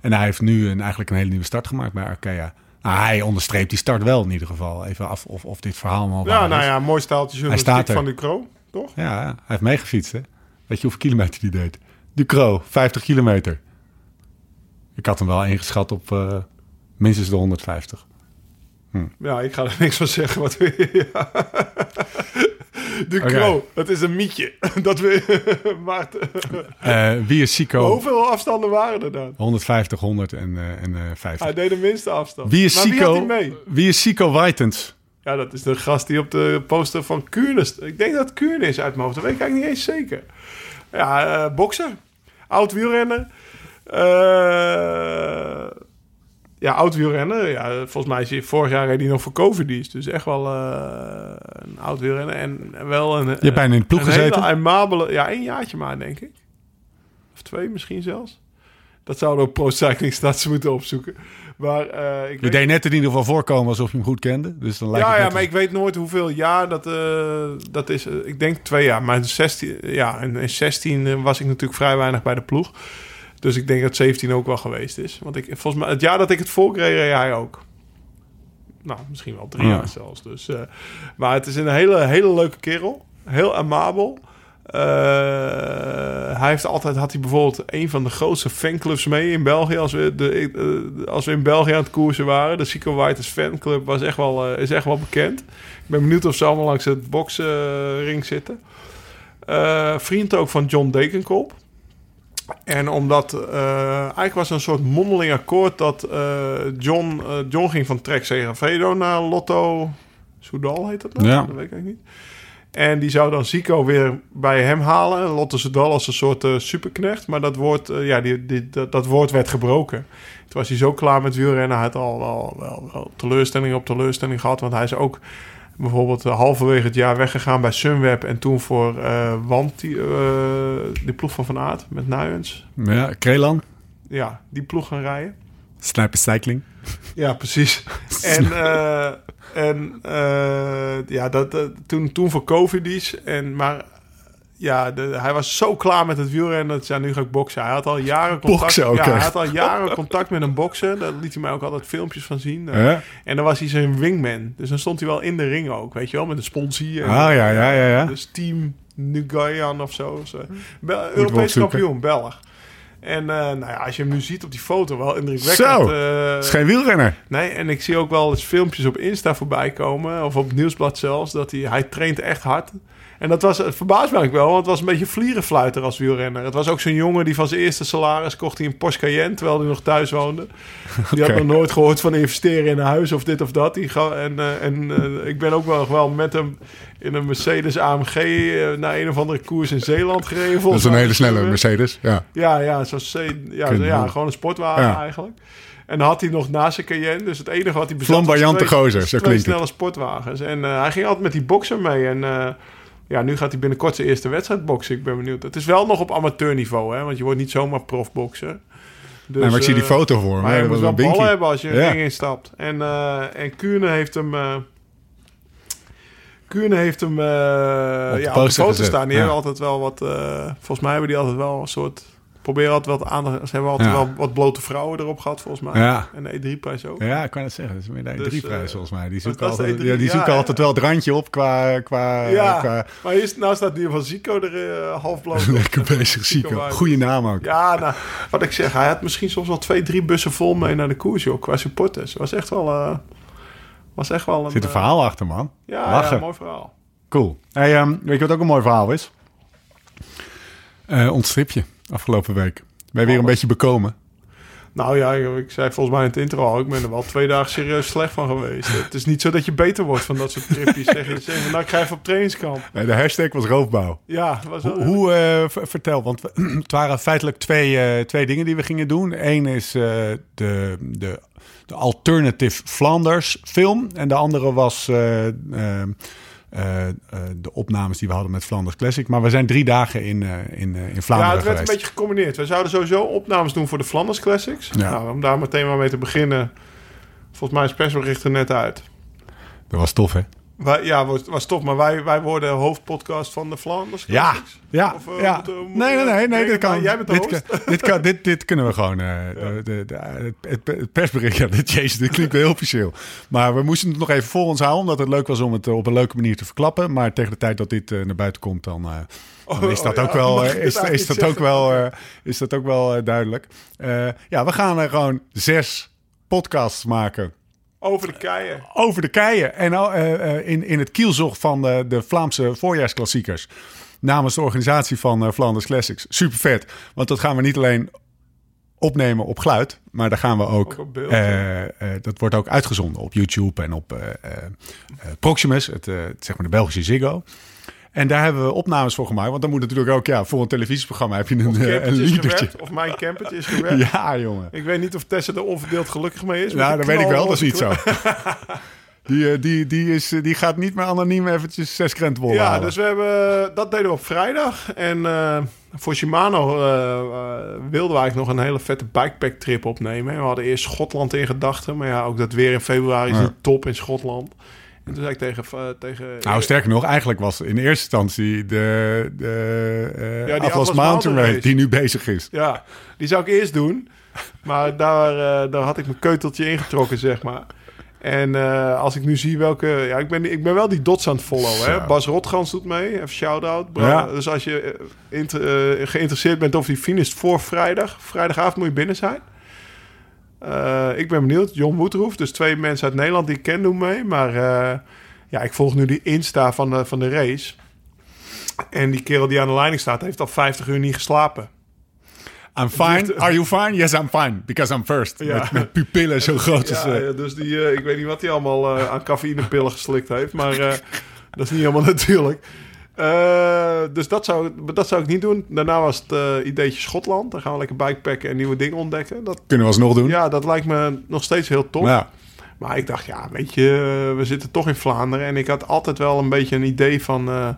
en hij heeft nu een, eigenlijk een hele nieuwe start gemaakt bij Arkea. Nou, hij onderstreept die start wel in ieder geval. Even af of, of dit verhaal maar Ja, nou is. ja, mooi staaltje Hij journalistiek staat er. van Ducro, toch? Ja, hij heeft meegefietst, hè? Weet je hoeveel kilometer die deed? Ducro, 50 kilometer. Ik had hem wel ingeschat op eh, minstens de 150. Ja, ik ga er niks van zeggen. Wat wil Ja. Ducro, Oké. het is een mietje. Dat we, maar Eh, wie is Sico? hoeveel afstanden waren er dan? 150, 100 en, eh, en eh 50. Hij deed de minste afstand. Wie is maar wie Sico? hij mee? Wie is Sico Whitens? Ja, dat is de gast die op de poster van Kuurne... Ik denk dat Kuurne is uit mijn hoofd. Dat weet ik eigenlijk niet eens zeker. Ja, uh, bokser. Oud wielrenner. Uh, ja, oud wielrenner. Ja, volgens mij is hij vorig jaar reed hij nog voor Covidis. Dus echt wel uh, een oud wielrenner. En wel een... Je hebt bijna in de ploeg een gezeten? Hele. Ja, één jaartje maar, denk ik. Of twee misschien zelfs. Dat zouden we Pro Cycling Stats moeten opzoeken. Maar, uh, ik je deed net in ieder geval voorkomen alsof je hem goed kende. Dus dan lijkt ja, het ja, maar ik weet nooit hoeveel jaar dat, uh, dat is. Uh, ik denk twee jaar. Maar in 16, ja, in 16 was ik natuurlijk vrij weinig bij de ploeg. Dus ik denk dat 17 ook wel geweest is. Want ik, volgens mij, het jaar dat ik het volkreeg, reed hij ook. Nou, misschien wel drie Ja. jaar zelfs. Dus, uh, maar het is een hele, hele leuke kerel. Heel amabel. Uh, hij heeft altijd, had hij bijvoorbeeld een van de grootste fanclubs mee in België. Als we, de, uh, als we in België aan het koersen waren. De Sico Whites fanclub was echt wel, is echt wel bekend. Ik ben benieuwd of ze allemaal langs het boxring zitten. Vriend ook van John Dekenkop. En omdat uh, eigenlijk was een soort mondeling akkoord dat uh, John, uh, John ging van Trek Segafredo naar Lotto Soudal heet dat nou? Ja. Dat weet ik eigenlijk niet. En die zou dan Zico weer bij hem halen. Lotto Soudal als een soort superknecht. Maar dat woord, ja, die, die, dat, dat, woord werd gebroken. Toen was hij zo klaar met wielrennen. Hij had al wel, wel, wel teleurstelling op teleurstelling gehad. Want hij is ook bijvoorbeeld uh, halverwege het jaar weggegaan bij Sunweb. En toen voor uh, Want, die, uh, die ploeg van Van Aert met Nuyens. Ja, Krelan. Ja, die ploeg gaan rijden. Sniper Cycling. Ja, precies. en uh, en ja, dat, toen, toen voor Covidis. En, maar ja, de, hij was zo klaar met het wielrennen. Dat zei, nu ga ik boksen. Hij had al jaren contact, boksen ook ja, hij had al jaren contact met een bokser. Daar liet hij mij ook altijd filmpjes van zien. Ja. En dan was hij zijn wingman. Dus dan stond hij wel in de ring ook, weet je wel, met een sponsie. En, ah, ja, ja, ja, ja. Dus team Nguyen of zo. zo. Bel Europees kampioen, Belg. En uh, nou ja, als je hem nu ziet op die foto, wel indrukwekkend. Zo, uh, is geen wielrenner. Nee, en ik zie ook wel eens filmpjes op Insta voorbij komen, of op het nieuwsblad zelfs, dat hij, hij traint echt hard. En dat was, het verbaast me wel, want het was een beetje vlierenfluiter als wielrenner. Het was ook zo'n jongen die van zijn eerste salaris kocht hij een Porsche Cayenne, terwijl hij nog thuis woonde. Die okay. had nog nooit gehoord van investeren in een huis of dit of dat. Die ga, en uh, en uh, ik ben ook wel, wel met hem in een Mercedes AMG uh, naar een of andere koers in Zeeland gereden. Dat is een hele snelle Mercedes, ja. Ja, ja, zoals, ja, ja, gewoon een sportwagen ja. eigenlijk. En had hij nog naast zijn Cayenne. Dus het enige wat hij bezat Flamboyante twee, gozer, zo twee klinkt snelle het. sportwagens. En hij ging altijd met die bokser mee. En ja, nu gaat hij binnenkort zijn eerste wedstrijd boksen. Ik ben benieuwd. Het is wel nog op amateurniveau, hè. Want je wordt niet zomaar profbokser. Dus, nee, maar ik zie die foto voor me. Maar je moet wel ballen hebben als je ja. ring instapt. En, uh, en Kuurne heeft hem... Uh, Kuurne heeft hem uh, op ja, op de foto staan. Die ja. hebben altijd wel wat... volgens mij hebben die altijd wel een soort proberen altijd wel aandacht. Ze hebben altijd ja. wel wat blote vrouwen erop gehad, volgens mij. Ja. En de E3-prijs ook. Ja, ik kan het zeggen. Dat is meer de E3-prijs, dus, volgens mij. Die zoeken, altijd, E3, ja, die zoeken ja, altijd wel het randje op qua... qua ja, qua... maar hier, nou staat die van Zico er uh, half bloot Lekker bezig, Zico. Goeie naam ook. Ja, nou, wat ik zeg. Hij had misschien soms wel twee, drie bussen vol mee naar de koers, joh, qua supporters. Was echt wel... Uh, was echt wel een... Zit een verhaal achter, man. Ja, Lachen. ja mooi verhaal. Cool. Hey, um, weet je wat ook een mooi verhaal is? Uh, ons stripje afgelopen week. Ben je weer een beetje bekomen? Nou ja, ik zei volgens mij in het intro al, ik ben er wel twee dagen serieus slecht van geweest. Het is niet zo dat je beter wordt van dat soort tripjes. zeg je, zeg, nou, ik ga even op trainingskamp. Nee, de hashtag was roofbouw. Ja. Was hoe, hoe uh, vertel, want het waren feitelijk twee, uh, twee dingen die we gingen doen. Eén is uh, de, de, de Alternative Flanders film. En de andere was... Uh, uh, de opnames die we hadden met Flanders Classic. Maar we zijn drie dagen in, uh, in, in Vlaanderen Ja, het werd geweest. een beetje gecombineerd. We zouden sowieso opnames doen voor de Flanders Classics. Ja. Nou, om daar meteen maar mee te beginnen. Volgens mij is persbericht er net uit. Dat was tof, hè? Wij, ja, was, was tof. Maar wij, wij worden hoofdpodcast van de Classics. Ja, ja. Of, ja. Moeten, nee, nee, nee. nee dit kan, jij bent de dit, host. kan, dit, kan, dit, dit kunnen we gewoon... Ja. De, de, de, het, persbericht, ja, dit, jezus, dit klinkt heel officieel. Maar we moesten het nog even voor ons houden... omdat het leuk was om het op een leuke manier te verklappen. Maar tegen de tijd dat dit uh, naar buiten komt... dan, dan is dat ook wel, is, dat ook wel, is dat ook wel duidelijk. Ja, we gaan er gewoon zes podcasts maken... Over de keien. Over de keien. En uh, in, in het kielzog van de, de Vlaamse voorjaarsklassiekers. Namens de organisatie van Flanders Classics. Super vet. Want dat gaan we niet alleen opnemen op geluid. Maar daar gaan we ook. uh, dat wordt ook uitgezonden op YouTube en op Proximus. Het, zeg maar de Belgische Ziggo. En daar hebben we opnames voor gemaakt. Want dan moet natuurlijk ook, ja, voor een televisieprogramma heb je een, eh, een liedertje. of mijn campertje is gewerkt. Ja, jongen. Ik weet niet of Tessa er onverdeeld gelukkig mee is. Nou, dat weet ik wel. Dat is niet zo. Die, eh, die, die, is, eh, die gaat niet meer anoniem eventjes zes krentenbollen Ja, halen. dus we hebben, dat deden we op vrijdag. En voor Shimano eh, wilden we eigenlijk nog een hele vette bikepack trip opnemen. En we hadden eerst Schotland in gedachten. Maar ja, ook dat weer in februari is Ja. niet top in Schotland. En toen zei ik tegen... eh, tegen Nou, sterker nog, eigenlijk was in eerste instantie de, de eh, die Atlas, Atlas Mountain Race die nu bezig is. Ja, die zou ik eerst doen. Maar daar, eh, daar had ik mijn keuteltje ingetrokken, zeg maar. En als ik nu zie welke... Ja, ik ben, ik ben wel die dots aan het followen. Hè? Bas Rotgans doet mee. Even shout-out. Ja. Dus als je geïnteresseerd bent of die finisht voor vrijdag... Vrijdagavond moet je binnen zijn. Eh, ik ben benieuwd. John Woeterhoef, dus twee mensen uit Nederland die ik ken doen mee. Maar eh, ja, ik volg nu die Insta van de, van de race. En die kerel die aan de leiding staat... heeft al 50 uur niet geslapen. I'm fine. Are you fine? Yes, I'm fine. Because I'm first. Ja. Met, met pupillen zo groot. Ja, eh, ja, dus die, ik weet niet wat hij allemaal aan cafeïnepillen geslikt heeft. Maar dat is niet helemaal natuurlijk. Eh, dus dat zou, dat zou ik niet doen. Daarna was het eh, ideetje Schotland. Dan gaan we lekker bikepacken en nieuwe dingen ontdekken. Dat, kunnen we alsnog doen. ja, dat lijkt me nog steeds heel tof. Ja. Maar ik dacht, ja, weet je, we zitten toch in Vlaanderen. En ik had altijd wel een beetje een idee van... eh,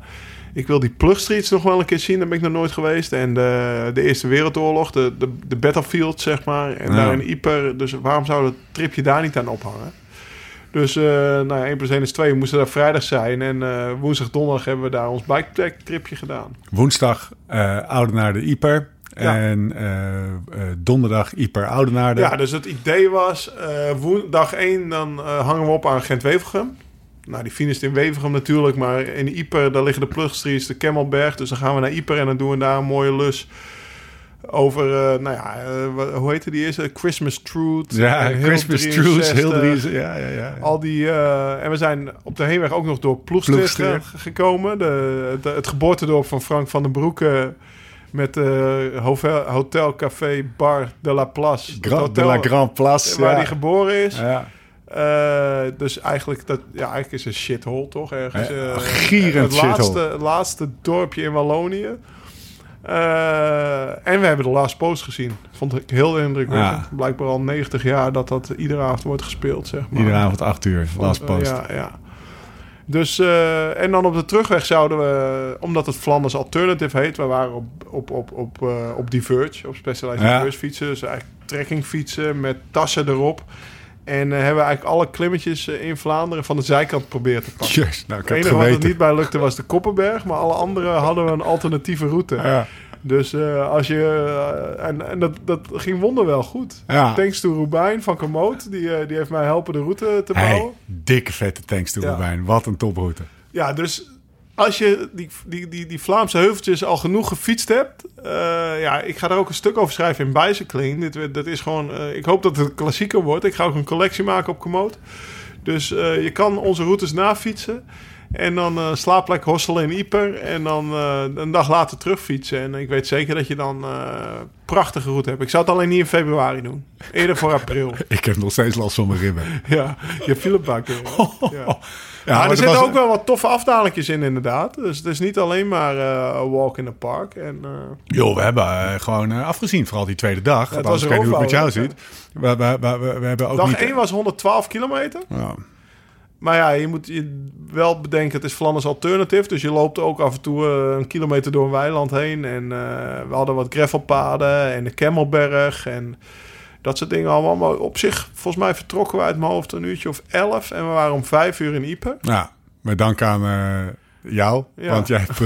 ik wil die plugstreets nog wel een keer zien. Daar ben ik nog nooit geweest. En de, de Eerste Wereldoorlog, de, de, de battlefield, zeg maar. En Ja. daar in Ieper. Dus waarom zou dat tripje daar niet aan ophangen? Dus, eh nou ja, 1 plus 1 is 2. We moesten daar vrijdag zijn. En eh, woensdag, donderdag hebben we daar ons bike tripje gedaan. Woensdag eh Oudenaarde Ieper. Ja. En donderdag Ieper Oudenaarde. Ja, dus het idee was, eh woen- dag 1 dan hangen we op aan Gent-Wevelgem. Nou, die finisht in Wevelgem natuurlijk, maar in Ieper, daar liggen de plugstreets, de Kemmelberg. Dus dan gaan we naar Ieper en dan doen we daar een mooie lus over, eh, nou ja, eh, wat- hoe heette die eerste? Christmas Truth. Ja, Hill Christmas 63. Truce, heel drie. Ja, ja, ja. Al die, eh, en we zijn op de heenweg ook nog door ge- gekomen. De, het, het geboortedorp van Frank van den Broeke met eh hotel, café, bar de la Place. Het Gra- de la Grand Place. waar ja. hij geboren is. Ja. Eh, dus eigenlijk, dat, ja, eigenlijk is het een shithole, toch? Ergens, eh, een gierend het laatste, het laatste dorpje in Wallonië. Eh, en we hebben de Last Post gezien. Vond ik heel indrukwekkend. Ja. Blijkbaar al 90 jaar dat dat iedere avond wordt gespeeld, zeg maar. Iedere avond acht uur. Last Eh, post. ja, ja. Dus, eh, en dan op de terugweg zouden we, omdat het Flanders Alternative heet, we waren op, op, op, op, op Diverge, op Specialized Ja. Diverge fietsen. Dus eigenlijk trekkingfietsen met tassen erop. En eh, hebben we eigenlijk alle klimmetjes eh, in Vlaanderen van de zijkant proberen te pakken. Yes, nou, ik Het enige wat er niet bij lukte was de Koppenberg, maar alle andere hadden we een alternatieve route. Ja. Dus eh, als je. en en dat, dat ging wonderwel goed. Ja. Thanks to Rubijn van Komoot. Die, die heeft mij helpen de route te bouwen. Hey, dikke vette tanks toe, Ja. Robijn. Wat een toproute. Ja, dus als je die, die, die, die Vlaamse heuveltjes al genoeg gefietst hebt. eh, ja, ik ga er ook een stuk over schrijven in Bicycling. Dit, dat is gewoon. eh, ik hoop dat het klassieker wordt. Ik ga ook een collectie maken op Komoot. Dus eh, je kan onze routes nafietsen. En dan eh slaap lekker hosselen in Ieper. En dan eh, een dag later terugfietsen. En ik weet zeker dat je dan eh prachtige route hebt. Ik zou het alleen niet in februari doen. Eerder voor april. Ik heb nog steeds last van mijn ribben. ja, je keer. Ja. Ja, maar maar er dat zitten was- ook wel wat toffe afdalingjes in, inderdaad. Dus het is niet alleen maar eh, een walk in the park. En, eh, Joh, we hebben eh, gewoon eh, afgezien. Vooral die tweede dag. Anders was weet ik niet hoe het met jou roofbouw, ziet. We, we, we, we, we hebben ook dag niet... 1 was 112 kilometer. Ja. Maar ja, je moet je wel bedenken, het is Flanders Alternative. Dus je loopt ook af en toe eh, een kilometer door een weiland heen. En eh, we hadden wat gravelpaden en de Kemmelberg en dat soort dingen allemaal. Maar op zich, volgens mij vertrokken we uit mijn hoofd een uurtje of 11. En we waren om vijf uur in Ieper. Ja, met dank aan eh, jou. Ja. Want jij hebt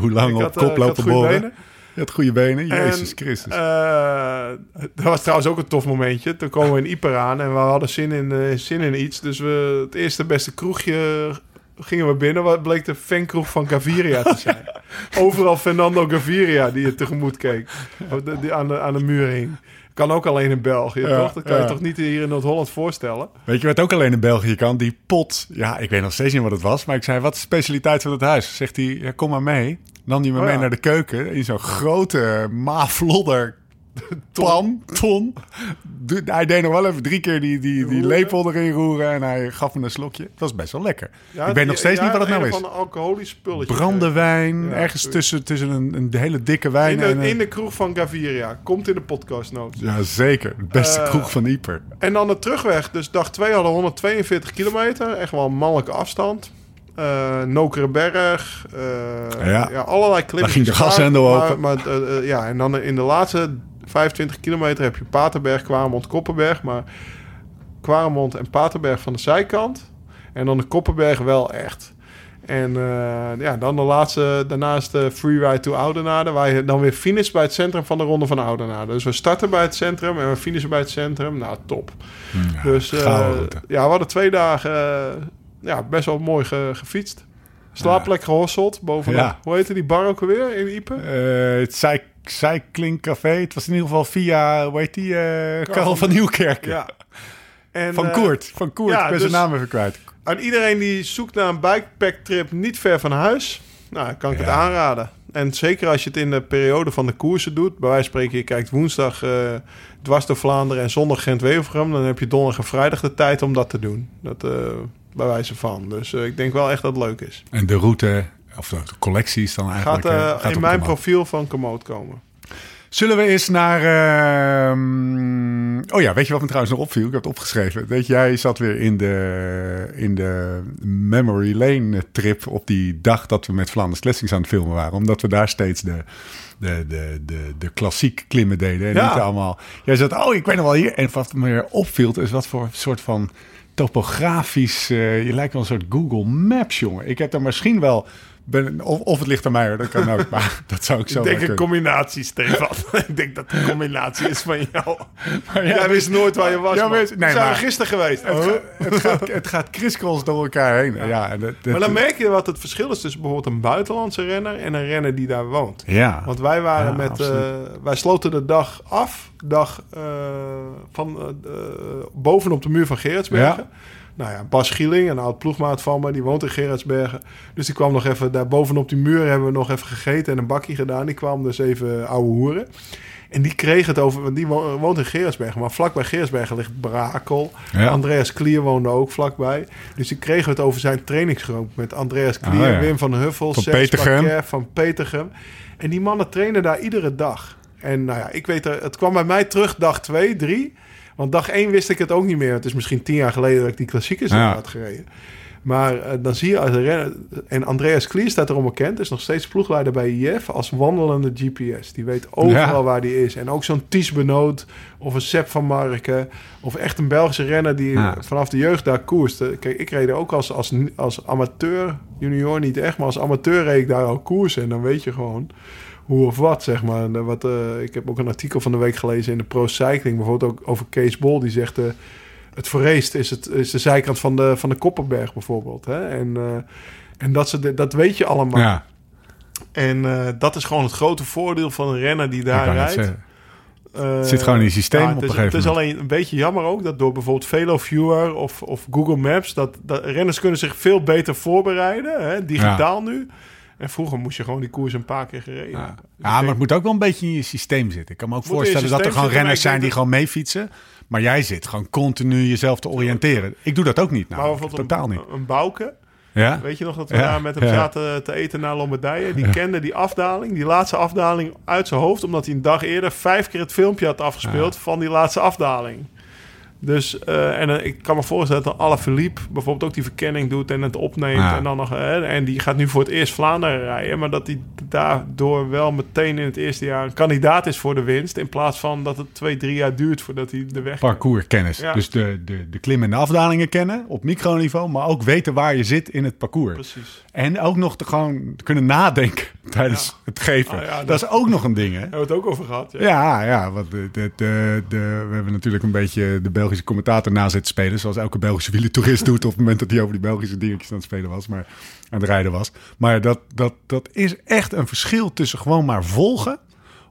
hoe lang op kop lopen boren. Je had goede benen. En, Jezus Christus. eh, dat was trouwens ook een tof momentje. Toen komen we in Ieper aan en we hadden zin in, eh, zin in iets. Dus we, het eerste beste kroegje gingen we binnen. Wat bleek de fankroeg van Gaviria te zijn. Overal Fernando Gaviria die je tegemoet keek. De- Die aan, de, aan de muur hing. Kan ook alleen in België, Ja, toch? Dat kan je toch niet hier in Noord-Holland voorstellen? Weet je wat ook alleen in België kan? Die pot. Ja, ik weet nog steeds niet wat het was. Maar ik zei, wat is de specialiteit van het huis? Zegt hij, ja, kom maar mee. Nam hij me Oh, mee ja. naar de keuken. In zo'n grote maflodder Pan, ton. Hij deed nog wel even drie keer die, die, die lepel erin roeren en hij gaf me een slokje. Dat was best wel lekker. Ja, ik weet nog steeds ja, niet wat het nou is. Van een alcoholisch spulletje. Brandewijn, Ja, ergens tussen, tussen een, een hele dikke wijn In en de, een... in de kroeg van Gaviria. Komt in de podcast notes. Ja, zeker. De beste Eh, kroeg van Ieper. En dan de terugweg. Dus dag 2 hadden we 142 kilometer. Echt wel een mannelijke afstand. Eh Nokerenberg. eh Ja. ja. allerlei klimmen. Daar ging de gashendel open. Maar, eh, ja, en dan in de laatste 25 kilometer heb je Paterberg, Kwaremond, Koppenberg. Maar Kwaremond en Paterberg van de zijkant. En dan de Koppenberg wel echt. En ja, dan de laatste, daarnaast de freeride to Oudenaarde, waar je dan weer finish bij het centrum van de Ronde van Oudenaarde. Dus we starten bij het centrum en we finishen bij het centrum. Nou, top. Ja, dus ja, we hadden twee dagen ja, best wel mooi ge- gefietst. Slaapplek gehosseld bovenop. Ja. Hoe heette die bar ook alweer in Iepen? Eh, het Cyc- Cycling Café. Het was in ieder geval via, hoe heet die, eh Karel van- Nieuwkerk. Ja. En, Van eh, Koert. Van Koert. ja, ik ben dus- zijn naam even kwijt. Aan iedereen die zoekt naar een bikepack trip niet ver van huis, nou, kan ik het Ja. aanraden. En zeker als je het in de periode van de koersen doet. Bij wijze van spreken, je kijkt woensdag eh, dwars door Vlaanderen en zondag Gent-Wevelgem. Dan heb je donderdag en vrijdag de tijd om dat te doen. Dat bij wijze van. Dus eh, ik denk wel echt dat het leuk is. En de route, of de collectie is dan Gaat, eigenlijk... eh, eh, gaat in mijn profiel van Komoot komen. Zullen we eens naar... ehm, Oh ja, weet je wat me trouwens nog opviel? Ik heb het opgeschreven. Weet je, jij zat weer in de, in de Memory Lane trip op die dag dat we met Vlaanders Classics aan het filmen waren. Omdat we daar steeds de, de, de, de, de klassiek klimmen deden. En Ja. niet allemaal... Jij zat, oh, ik weet nog wel hier. En wat me weer opviel, is wat voor soort van topografisch... eh, je lijkt wel een soort Google Maps, jongen. Ik heb daar misschien wel... Ben, of, of het ligt aan mij, hoor. Dat kan ook. Maar dat zou ik zo Ik denk een combinatie, Stefan. ik denk dat het een combinatie is van jou. Maar ja, Jij wist nooit waar je was. Ja, nee, we zijn maar- er gisteren geweest. Het, Oh. gaat, het, gaat, het gaat kriskros door elkaar heen. Ja. dat- dat- Maar dan merk je wat het verschil is tussen bijvoorbeeld een buitenlandse renner en een renner die daar woont. ja. Want wij waren Ja, met, eh, wij sloten de dag af, dag eh, van eh, bovenop de muur van Gerardsbergen. Nou ja, Bas Gieling, een oud ploegmaat van me, die woont in Gerardsbergen. Dus die kwam nog even, daar bovenop die muur hebben we nog even gegeten en een bakje gedaan. Die kwam dus even ouwe hoeren. En die kreeg het over, want die wo- woont in Gerardsbergen. Maar vlakbij Gerardsbergen ligt Brakel. Ja. Andreas Klier woonde ook vlakbij. Dus die kregen het over zijn trainingsgroep met Andreas Klier, Ah, ja. Wim van Huffel, Van Petergem. Van Petergem. En die mannen trainen daar iedere dag. En nou ja, ik weet het kwam bij mij terug dag 2, 3. Want dag 1 wist ik het ook niet meer. Het is misschien tien jaar geleden dat ik die klassiekers Ja. had gereden. Maar eh, dan zie je als een renner... En Andreas Klier staat erom bekend. Is nog steeds ploegleider bij IF als wandelende GPS. Die weet overal Ja. waar die is. En ook zo'n Ties Benoot of een Sepp van Marken... of echt een Belgische renner die Ja. vanaf de jeugd daar koerst. Kijk, ik reed er ook als, als, als amateur, junior niet echt... maar als amateur reed ik daar al koersen. En dan weet je gewoon hoe of wat, zeg maar. En, eh, wat, eh, ik heb ook een artikel van de week gelezen in de Pro Cycling... bijvoorbeeld ook over Kees Bol, die zegt... eh, het verreest is, het, is de zijkant van de, van de Kopperberg bijvoorbeeld. Hè? En, en dat, ze de- dat weet je allemaal. ja. En dat is gewoon het grote voordeel van een renner die daar rijdt. Het zit gewoon in je systeem ja, op het een is, gegeven Het is alleen een beetje jammer ook dat door bijvoorbeeld VeloViewer of, of Google Maps... Dat, dat renners kunnen zich veel beter voorbereiden, hè, digitaal nu. En vroeger moest je gewoon die koers een paar keer gereden Ja. Dus ja, maar denk- het moet ook wel een beetje in je systeem zitten. Ik kan me ook Moet voorstellen dat er gewoon renners maar zijn die denk gewoon meefietsen. Maar jij zit gewoon continu jezelf te oriënteren. Ik doe dat ook niet. maar Nou, bijvoorbeeld totaal een, niet. een Bouke, Ja? Weet je nog dat we Ja, daar met hem ja. zaten te eten naar Lombardije? Die kende die afdaling, die laatste afdaling uit zijn hoofd... omdat hij een dag eerder vijf keer het filmpje had afgespeeld... van die laatste afdaling. Dus, eh, en eh, ik kan me voorstellen dat Alle Philippe bijvoorbeeld ook die verkenning doet... en het opneemt Ja. en dan nog... eh, en die gaat nu voor het eerst Vlaanderen rijden... maar dat hij daardoor wel meteen in het eerste jaar... een kandidaat is voor de winst... in plaats van dat het twee, drie jaar duurt voordat hij de weg... Parcourskennis. Ja. Dus de, de, de klim- en de afdalingen kennen op microniveau. Maar ook weten waar je zit in het parcours. Precies. En ook nog te gewoon kunnen nadenken tijdens Ja. het geven. Ah, dat, dat- is ook nog een ding, hè? Hebben we het ook over gehad? Ja. Ja, ja, want de, de, de, de- we hebben natuurlijk een beetje de Belgische commentator na zitten spelen. Zoals elke Belgische wielertoerist doet op het moment dat hij over die Belgische dingetjes aan het spelen was. Maar aan het rijden was. Maar dat, dat, dat is echt een verschil tussen gewoon maar volgen.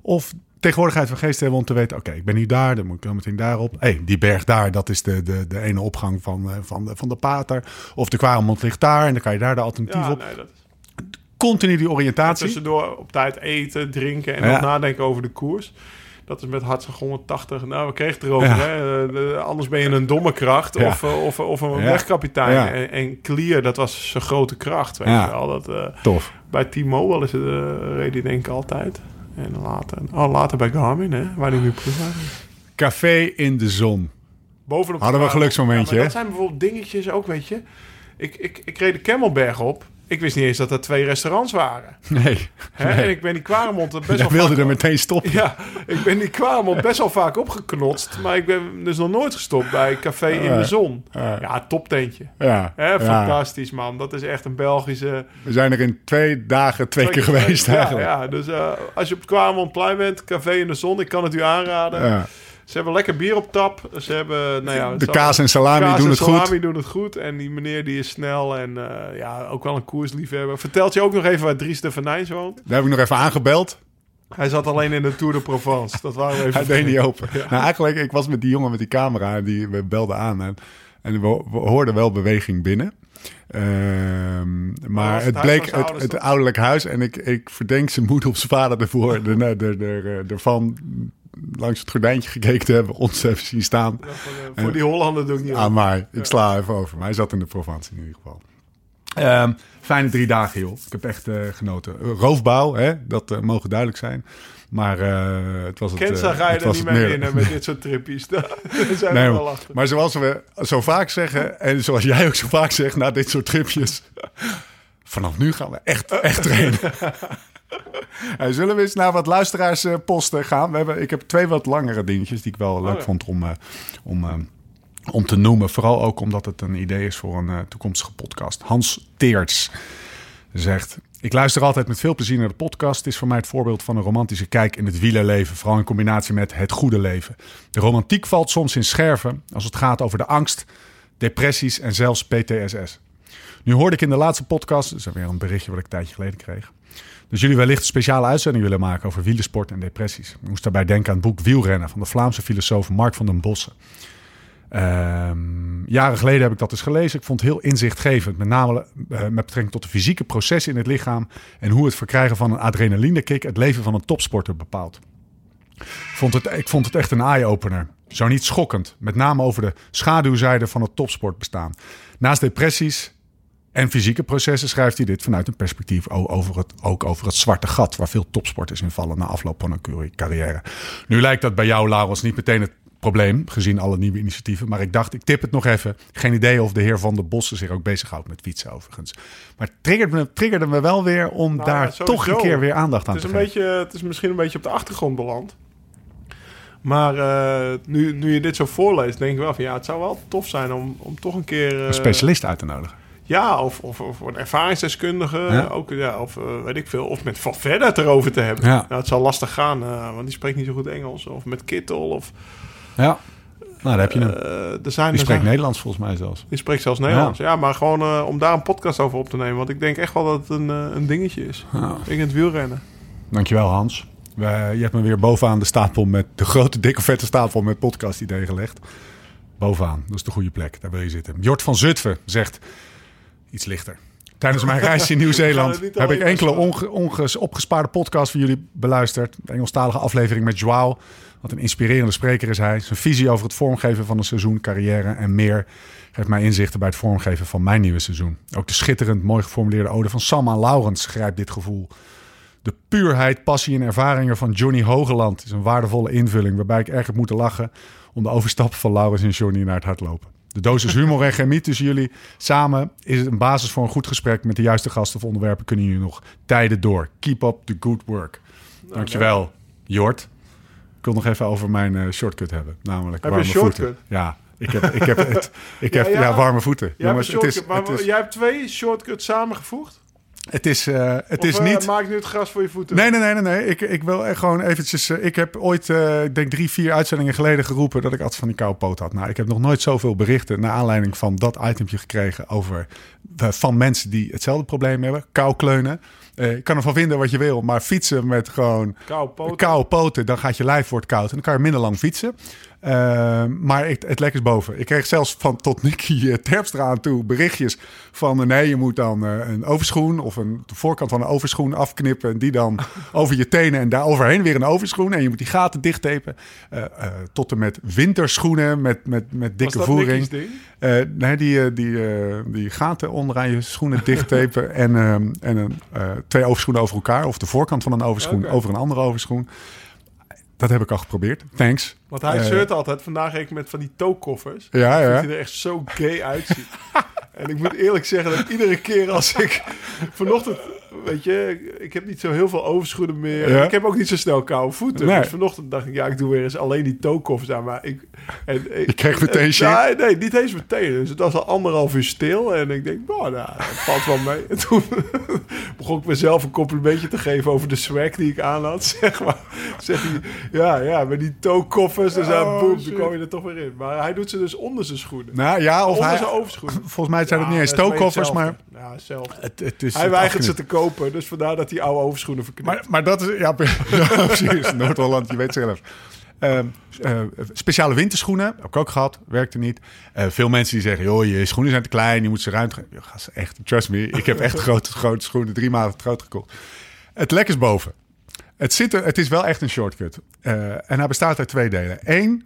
Of tegenwoordigheid van geest hebben om te weten... oké, ik ben nu daar, dan moet ik dan meteen daarop. hey, die berg daar, dat is de, de, de ene opgang van, eh, van, de, van de pater. Of de Kwaremond ligt daar en dan kan je daar de alternatief Ja, op. nee, dat is... Continu die oriëntatie. Tussendoor op tijd eten, drinken en Ja. nadenken over de koers. Dat is met hartstikke 180. Nou, we kregen het erover. Ja. Hè? Eh, de- anders ben je een domme kracht Ja. of, eh, of, of een wegkapitein. En, en Clear, dat was zijn grote kracht. Weet je wel. Dat, eh, Tof. bij T-Mobile is het, eh reed hij denk ik altijd. En later, oh, later bij Garmin, hè, waar hij nu is. Café in de zon. Bovenop de Hadden we een geluksmomentje, Ja, dat zijn bijvoorbeeld dingetjes ook, weet je. Ik, ik, ik reed de Kemmelberg op. Ik wist niet eens dat er twee restaurants waren. Nee. Hè? Nee. En ik ben die Kwaremond best wel wilde vaak... er meteen stoppen. Ja, ik ben die Kwaremond best wel vaak opgeknotst. Maar ik ben dus nog nooit gestopt bij Café in de Zon. Ja. Ja, toptentje. Ja. Hè, ja. fantastisch, man. Dat is echt een Belgische... We zijn er in twee dagen twee keer geweest ja, eigenlijk. Ja, dus eh, als je op het Kwaremondplein bent, Café in de Zon, ik kan het u aanraden. Ja. Ze hebben lekker bier op tap. Ze hebben, nou ja, De kaas en salami kaas doen en het salami goed. doen het goed. En die meneer die is snel en eh, ja, ook wel een koersliefhebber. Vertelt je ook nog even waar Dries de Venijns woont? Daar heb ik nog even aangebeld. Hij zat alleen in de Tour de Provence. Dat waren we even Hij deed niet open. Nou, eigenlijk, ik was met die jongen met die camera en die we belden aan. En, en we, we hoorden wel beweging binnen. Ehm, maar het bleek het, het ouderlijk huis. En ik, ik verdenk zijn moeder of zijn vader ervoor. De, ervan langs het gordijntje gekeken hebben. Ons even zien staan. Ja, voor, de- voor die Hollander doe ik niet aan. mij. Ik sla even over. Maar hij zat in de Provence in ieder geval. Ehm, fijne drie dagen, joh. Ik heb echt eh, genoten. Eh, Roofbouw, hè? dat eh, mogen duidelijk zijn. Maar eh, het was het. eh, Kenza ga je er niet mee met dit soort trippies. Daar zijn Nee, we maar, wel achter. maar zoals we zo vaak zeggen, en zoals jij ook zo vaak zegt na dit soort tripjes. Vanaf nu gaan we echt, echt trainen. Zullen we eens naar wat luisteraarsposten gaan? We hebben, ik heb twee wat langere dingetjes die ik wel leuk ja. vond om, eh, om, eh, om te noemen. Vooral ook omdat het een idee is voor een eh, toekomstige podcast. Hans Teerts zegt... Ik luister altijd met veel plezier naar de podcast. Het is voor mij het voorbeeld van een romantische kijk in het wielerleven. Vooral in combinatie met het goede leven. De romantiek valt soms in scherven als het gaat over de angst, depressies en zelfs PTSS. Nu hoorde ik in de laatste podcast, dat is weer een berichtje wat ik een tijdje geleden kreeg. Dus jullie wellicht een speciale uitzending willen maken over wielersport en depressies. Ik moest daarbij denken aan het boek Wielrennen van de Vlaamse filosoof Mark van den Bossen. Ehm, jaren geleden heb ik dat eens gelezen. Ik vond het heel inzichtgevend. Met name eh, met betrekking tot de fysieke processen in het lichaam. En hoe het verkrijgen van een adrenalinekick het leven van een topsporter bepaalt. Vond het, ik vond het echt een eye-opener. Zo niet schokkend. Met name over de schaduwzijde van het topsportbestaan. Naast depressies en fysieke processen schrijft hij dit vanuit een perspectief over het, ook over het zwarte gat. Waar veel topsporters in vallen na afloop van een carrière. Nu lijkt dat bij jou, Laurens, niet meteen het probleem. Gezien alle nieuwe initiatieven. Maar ik dacht, ik tip het nog even. Geen idee of de heer Van der Bossen zich ook bezighoudt met fietsen overigens. Maar het triggerde me, triggerde me wel weer om Nou, daar toch een keer weer aandacht aan Het is, te een geven. beetje, het is misschien een beetje op de achtergrond beland. Maar eh, nu, nu je dit zo voorleest, denk ik wel van ja, het zou wel tof zijn om, om toch een keer. eh, Een specialist uit te nodigen. Ja, of, of, of een ervaringsdeskundige. Ja. Ook, ja, of eh, weet ik veel. Of met Van Verder het erover te hebben. Ja. Nou, het zal lastig gaan, eh, want die spreekt niet zo goed Engels. Of met Kittel. Of, Ja. Nou, daar heb je hem. eh, er zijn, Die spreekt zijn- Nederlands volgens mij zelfs. Die spreekt zelfs Nederlands. Ja, maar gewoon om daar een podcast over op te nemen. Want ik denk echt wel dat het een, een dingetje is. Ik in het wielrennen. Dankjewel Hans. Je hebt me weer bovenaan de stapel met de grote, dikke, vette stapel met podcast ideeën gelegd. Bovenaan, dat is de goede plek. Daar wil je zitten. Jort van Zutphen zegt iets lichter. Tijdens mijn reis in Nieuw-Zeeland heb ik enkele onge, opgespaarde podcasts van jullie beluisterd. De Engelstalige aflevering met Joao. Wat een inspirerende spreker is hij. Zijn visie over het vormgeven van een seizoen, carrière en meer... geeft mij inzichten bij het vormgeven van mijn nieuwe seizoen. Ook de schitterend mooi geformuleerde ode van Sam aan Laurens grijpt dit gevoel. De puurheid, passie en ervaringen van Johnny Hogeland is een waardevolle invulling waarbij ik erg heb moeten lachen om de overstappen van Laurens en Johnny naar het hardlopen. De dosis humor en chemie tussen jullie samen is een basis voor een goed gesprek met de juiste gasten of onderwerpen kunnen jullie nog tijden door. Keep up the good work. Dankjewel, Jort. Ik wil nog even over mijn eh, shortcut hebben, namelijk Heb warme voeten. Ja, ik heb, ik heb, het, ik heb Ja, ja, ja. warme voeten. Jij, Jongens, hebt een het is, het is, jij hebt twee shortcuts samengevoegd? Het is, eh, het Of, is eh, niet... maak nu het gras voor je voeten. Nee, nee, nee, nee. nee. Ik, ik wil echt gewoon eventjes... eh, ik heb ooit, ik denk drie, vier uitzendingen geleden geroepen... dat ik altijd van die koude poot had. Nou, ik heb nog nooit zoveel berichten... naar aanleiding van dat itempje gekregen... over van mensen die hetzelfde probleem hebben. Koukleunen. Je kan ervan vinden wat je wil... maar fietsen met gewoon Koude poten. koude poten... dan gaat je lijf wordt koud... en dan kan je minder lang fietsen. Eh, maar ik, het lek is boven. Ik kreeg zelfs van tot Nicky eh, Terpstra aan toe berichtjes van... eh, nee, je moet dan eh, een overschoen of een, de voorkant van een overschoen afknippen... en die dan over je tenen en daar overheen weer een overschoen. En je moet die gaten dichttapen. Eh, tot en met winterschoenen met, met, met dikke voering. Nee, die, die, die gaten onderaan je schoenen dichttapen en, ehm, en een, twee overschoenen over elkaar. Of de voorkant van een overschoen over een andere overschoen. Dat heb ik al geprobeerd. Thanks. Want hij Eh, zeurt altijd, vandaag ik met van die toekoffers. Ja, ja. Dat hij er echt zo gay uitziet. en ik moet eerlijk zeggen dat iedere keer als ik... Vanochtend, weet je, ik heb niet zo heel veel overschoenen meer. Ja. Ik heb ook niet zo snel koude voeten. Nee. Dus vanochtend dacht ik, ja, ik doe weer eens alleen die toekoffers aan. Maar ik... En, Je kreeg meteen en- shit. Nee, nee, niet eens meteen. Dus het was al anderhalf uur stil. En ik denk, nou, nou dat valt wel mee. En toen begon ik mezelf een complimentje te geven over de swag die ik aan had. Zeg maar. Zeg hij, ja, ja, met die toekoffers. Dus Oh, boem, shit. toen kwam je er toch weer in. Maar hij doet ze dus onder zijn schoenen. Nou ja, of onder hij, zijn overschoenen. volgens mij zijn het Ja, niet eens toekoffers, maar. Ja, hetzelfde. het, het is Hij het weigert ze te kopen. Dus vandaar dat hij oude overschoenen verknipt. Maar, maar dat is, ja, ja precies. Noord-Holland, je weet zelf. Ehm, eh, speciale winterschoenen, heb ik ook gehad, werkte niet. Eh, veel mensen die zeggen, joh, je schoenen zijn te klein, je moet ze ruimte geven. Ja, gast, echt, trust me, ik heb echt grote, grote schoenen, drie maanden groot gekocht. Het lek is boven. Het, zit er, het is wel echt een shortcut. Eh, en hij bestaat uit twee delen. Eén,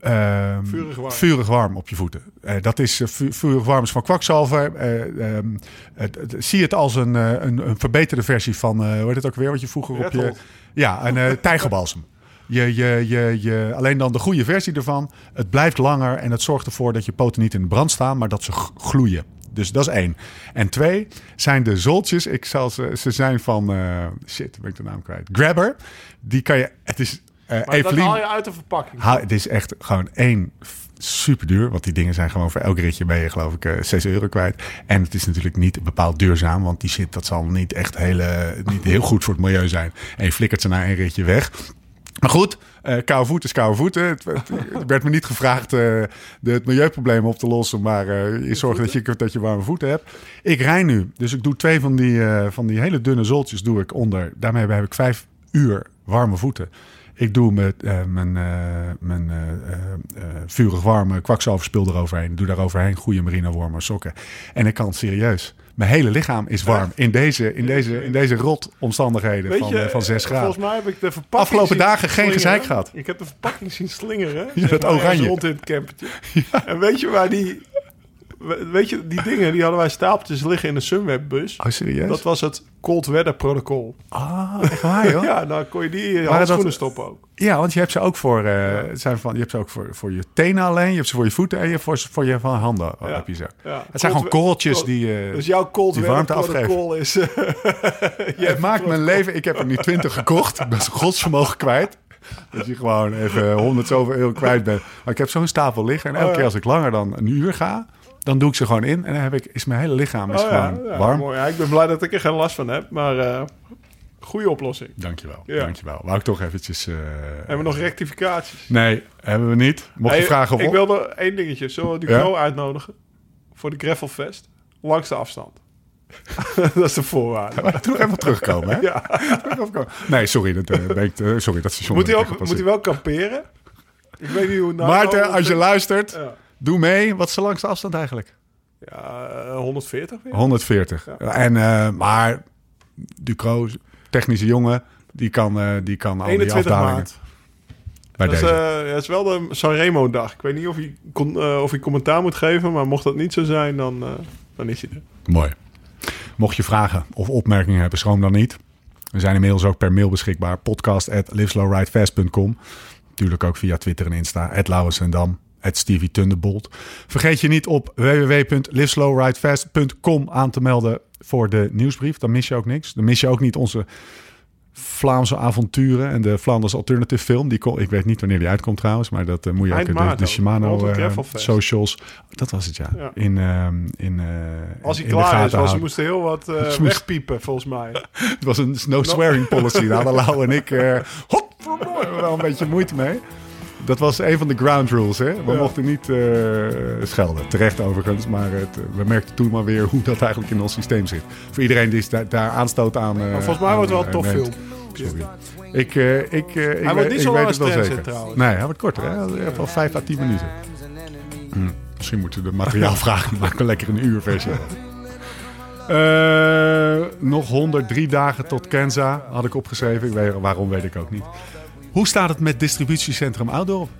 ehm, Vurig warm. vurig warm op je voeten. Eh, dat is vu- vurig warm is van kwakzalver. Het- het- zie het als een, een, een verbeterde versie van, hoe heet het ook weer, wat je vroeger op je... Ja, een tijgerbalsem. Je, je, je, je, alleen dan de goede versie ervan. Het blijft langer en het zorgt ervoor dat je poten niet in de brand staan, maar dat ze gloeien. Dus dat is één. En twee zijn de zoltjes. Ik zal ze, ze zijn van, eh, shit, ben ik de naam kwijt. Grabber. Die kan je, het is, eh Maar dat Evelien. haal je uit de verpakking. Het is echt gewoon één super duur. Want die dingen zijn gewoon voor elk ritje ben je geloof ik eh 6 euro kwijt. En het is natuurlijk niet bepaald duurzaam. Want die shit dat zal niet echt hele, niet heel goed voor het milieu zijn. En je flikkert ze na één ritje weg. Maar goed, eh koude voeten is koude voeten. Het, het- het werd me niet gevraagd eh, de, het milieuprobleem op te lossen. Maar eh, je zorgt dat je, dat je warme voeten hebt. Ik rij nu. Dus ik doe twee van die, eh, van die hele dunne zoltjes doe ik onder. Daarmee heb ik vijf uur warme voeten. Ik doe met, eh, mijn, eh, mijn eh, vurig warme kwakzalverspul eroverheen. Doe daar overheen goede merino warme sokken. En ik kan het serieus. Mijn hele lichaam is warm in deze, in deze, in deze rot omstandigheden Weet van, je, van 6 eh, graden. Volgens mij heb ik de verpakking Afgelopen dagen geen gezeik gehad. Ik heb de verpakking zien slingeren. Ja, dat ergens oranje. Rond in het campertje. En weet je waar die... we- Weet je, die dingen, die hadden wij stapeltjes liggen in de Sunweb-bus. Oh, serieus? Dat was het cold weather protocol. Ah, echt waar, joh? Ja, dan kon je die in je dat- handschoenen stoppen ook. Ja, want je hebt ze ook voor, het zijn van, je hebt ze ook voor, voor je tenen alleen, je hebt ze voor je voeten en je voor, voor je van handen Ja. heb je ze. Ja. Het zijn gewoon Cold- cold- die, eh, Dus jouw cold die weather warmte protocol is... eh, je het maakt mijn leven, ik heb er nu 20 gekocht, ik ben zijn godsvermogen kwijt. Dat je gewoon even 100 zoveel euro kwijt bent. Maar ik heb zo'n stapel liggen en elke Oh, keer als ik langer dan een uur ga, dan doe ik ze gewoon in en dan heb ik, is mijn hele lichaam is Oh, gewoon ja, warm. Mooi. Ja, ik ben blij dat ik er geen last van heb, maar eh goede oplossing. Dankjewel, Ja. dankjewel. Wou ik toch eventjes... eh, Hebben we nog rectificaties? Nee, hebben we niet. Mocht je vragen of... Ik wilde één dingetje. Zullen we? Ducro uitnodigen? Voor de Gravelfest? Langs de afstand. dat is de voorwaarde. Maar toen even terugkomen, hè? Ja. Nee, sorry, dat, ben ik, sorry, dat station Moet hij, wel kamperen? Ik weet niet hoe nou... Maarten, als je luistert, Ja, doe mee. Wat is de langste afstand eigenlijk? ja eh, 140 weer. 140. En, eh, maar Ducro, technische jongen, die kan, eh, die kan al die 21 afdalingen. maart. Bij Dat is, eh, is wel de Sanremo dag. Ik weet niet of hij, kon, eh, of hij commentaar moet geven, maar mocht dat niet zo zijn, dan, eh, dan is hij er. Mooi. Mocht je vragen of opmerkingen hebben, schroom dan niet. We zijn inmiddels ook per mail beschikbaar. Podcast at. Natuurlijk ook via Twitter en Insta. At Laurens en Dam. At Stevie Thunderbolt. Vergeet je niet op www.liveslowridefast.com aan te melden voor de nieuwsbrief. Dan mis je ook niks. Dan mis je ook niet onze Vlaamse avonturen en de Flanders Alternative Film. Die kon, ik weet niet wanneer die uitkomt trouwens, maar dat eh, moet je ook de, de Shimano het Gravelfest. socials. Dat was het ja. Ja. In, ehm, in, eh, Als hij in de klaar is, ze moesten heel wat wegpiepen, volgens mij. Het was een no swearing policy. Daar hadden Lau en ik hop, wel een beetje moeite mee. Dat was een van de ground rules. Hè? We Ja. mochten niet eh, schelden. Terecht overigens. Maar het, we merkten toen maar weer hoe dat eigenlijk in ons systeem zit. Voor iedereen die daar, daar aanstoot aan. eh, Maar volgens mij wordt het wel een tof film. Sorry. Ik, eh, ik, eh, ik, wordt weet- niet zo lang wel zeker. trouwens. Nee, hij wordt korter. Hè? Hij heeft wel 5 à 10 minuten. Hm, Misschien moeten we de materiaalvraag maken. we lekker een uur versie. Eh, nog 103 dagen tot Kenza had ik opgeschreven. Ik weet, waarom weet ik ook niet. Hoe staat het met distributiecentrum Outdoor?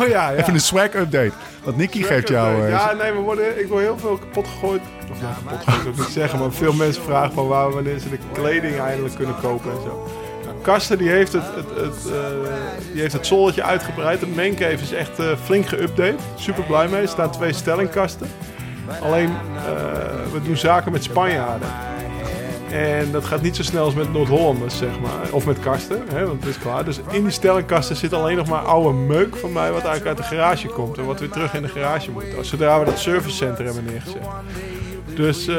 Oh ja, ja. Even een swag update. Want Nicky geeft jou... eh, Ja, nee, we worden, ik word heel veel kapot gegooid. Of ja, kapot gegooid wil ik niet zeggen, maar veel mensen vragen van waar wanneer ze de kleding eindelijk kunnen kopen en zo. Nou, Karsten die heeft het, het, het, eh, die heeft het zolletje uitgebreid. De mancave is echt eh, flink geüpdate. Super blij mee. Er staan twee stellingkasten. Alleen, we doen zaken met Spanjaarden. En dat gaat niet zo snel als met Noord-Hollanders, zeg maar. Of met kasten, hè, want het is klaar. Dus in die stellingkasten zit alleen nog maar oude meuk van mij... wat eigenlijk uit de garage komt en wat weer terug in de garage moet. Zodra we dat servicecenter hebben neergezet. Dus, eh,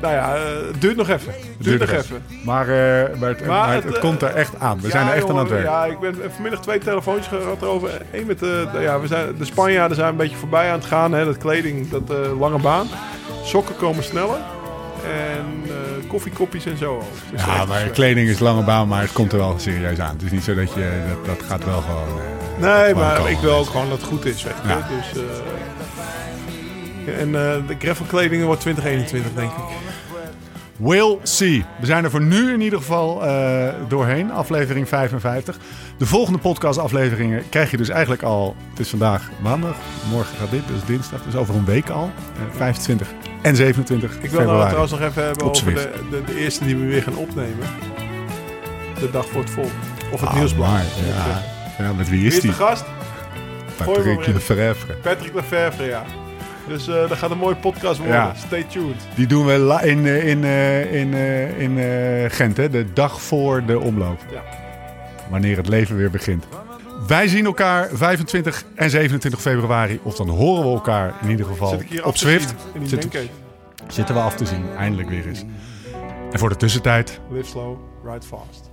nou ja, eh, het duurt nog even. Het duurt nog even. Maar, eh, maar, het, maar het, komt er echt aan. We zijn er echt aan het werk. Ja, ik ben vanmiddag twee telefoontjes gehad erover. Eén met de, ja, we zijn, de Spanjaarden zijn een beetje voorbij aan het gaan. Hè, dat kleding, dat lange baan. Sokken komen sneller. En eh, koffiekopjes en zo. Dus Ja, maar eh, kleding is lange baan, maar het komt er wel serieus aan. Het is niet zo dat je... Dat, dat gaat wel gewoon... eh, Nee, maar komen. ik wil ook gewoon dat het goed is, weet je. Ja. Dus, eh, en de gravelkleding wordt 2021, denk ik. We'll see. We zijn er voor nu in ieder geval doorheen. Aflevering 55. De volgende podcastafleveringen krijg je dus eigenlijk al... Het is vandaag maandag. Morgen gaat dit, dus dinsdag. Dus over een week al. Eh, 25 en 27 Ik wil februari. nou trouwens nog even hebben over de, de, de eerste die we weer gaan opnemen. De dag voor het volk. Of het Ah, nieuwsblad. maar, ik ja. met wie Wie is is die? de gast? Patrick. Lefevre. Patrick Lefevre, ja. Dus eh dat gaat een mooie podcast worden. Ja. Stay tuned. Die doen we in, eh, in, eh, in, eh, in eh, Gent, hè? de dag voor de omloop. Ja. Wanneer het leven weer begint. Wij zien elkaar 25 en 27 februari. Of dan horen we elkaar in ieder geval Zit op Zwift. mancave. zitten we af te zien, eindelijk weer eens. En voor de tussentijd, Live slow, ride fast.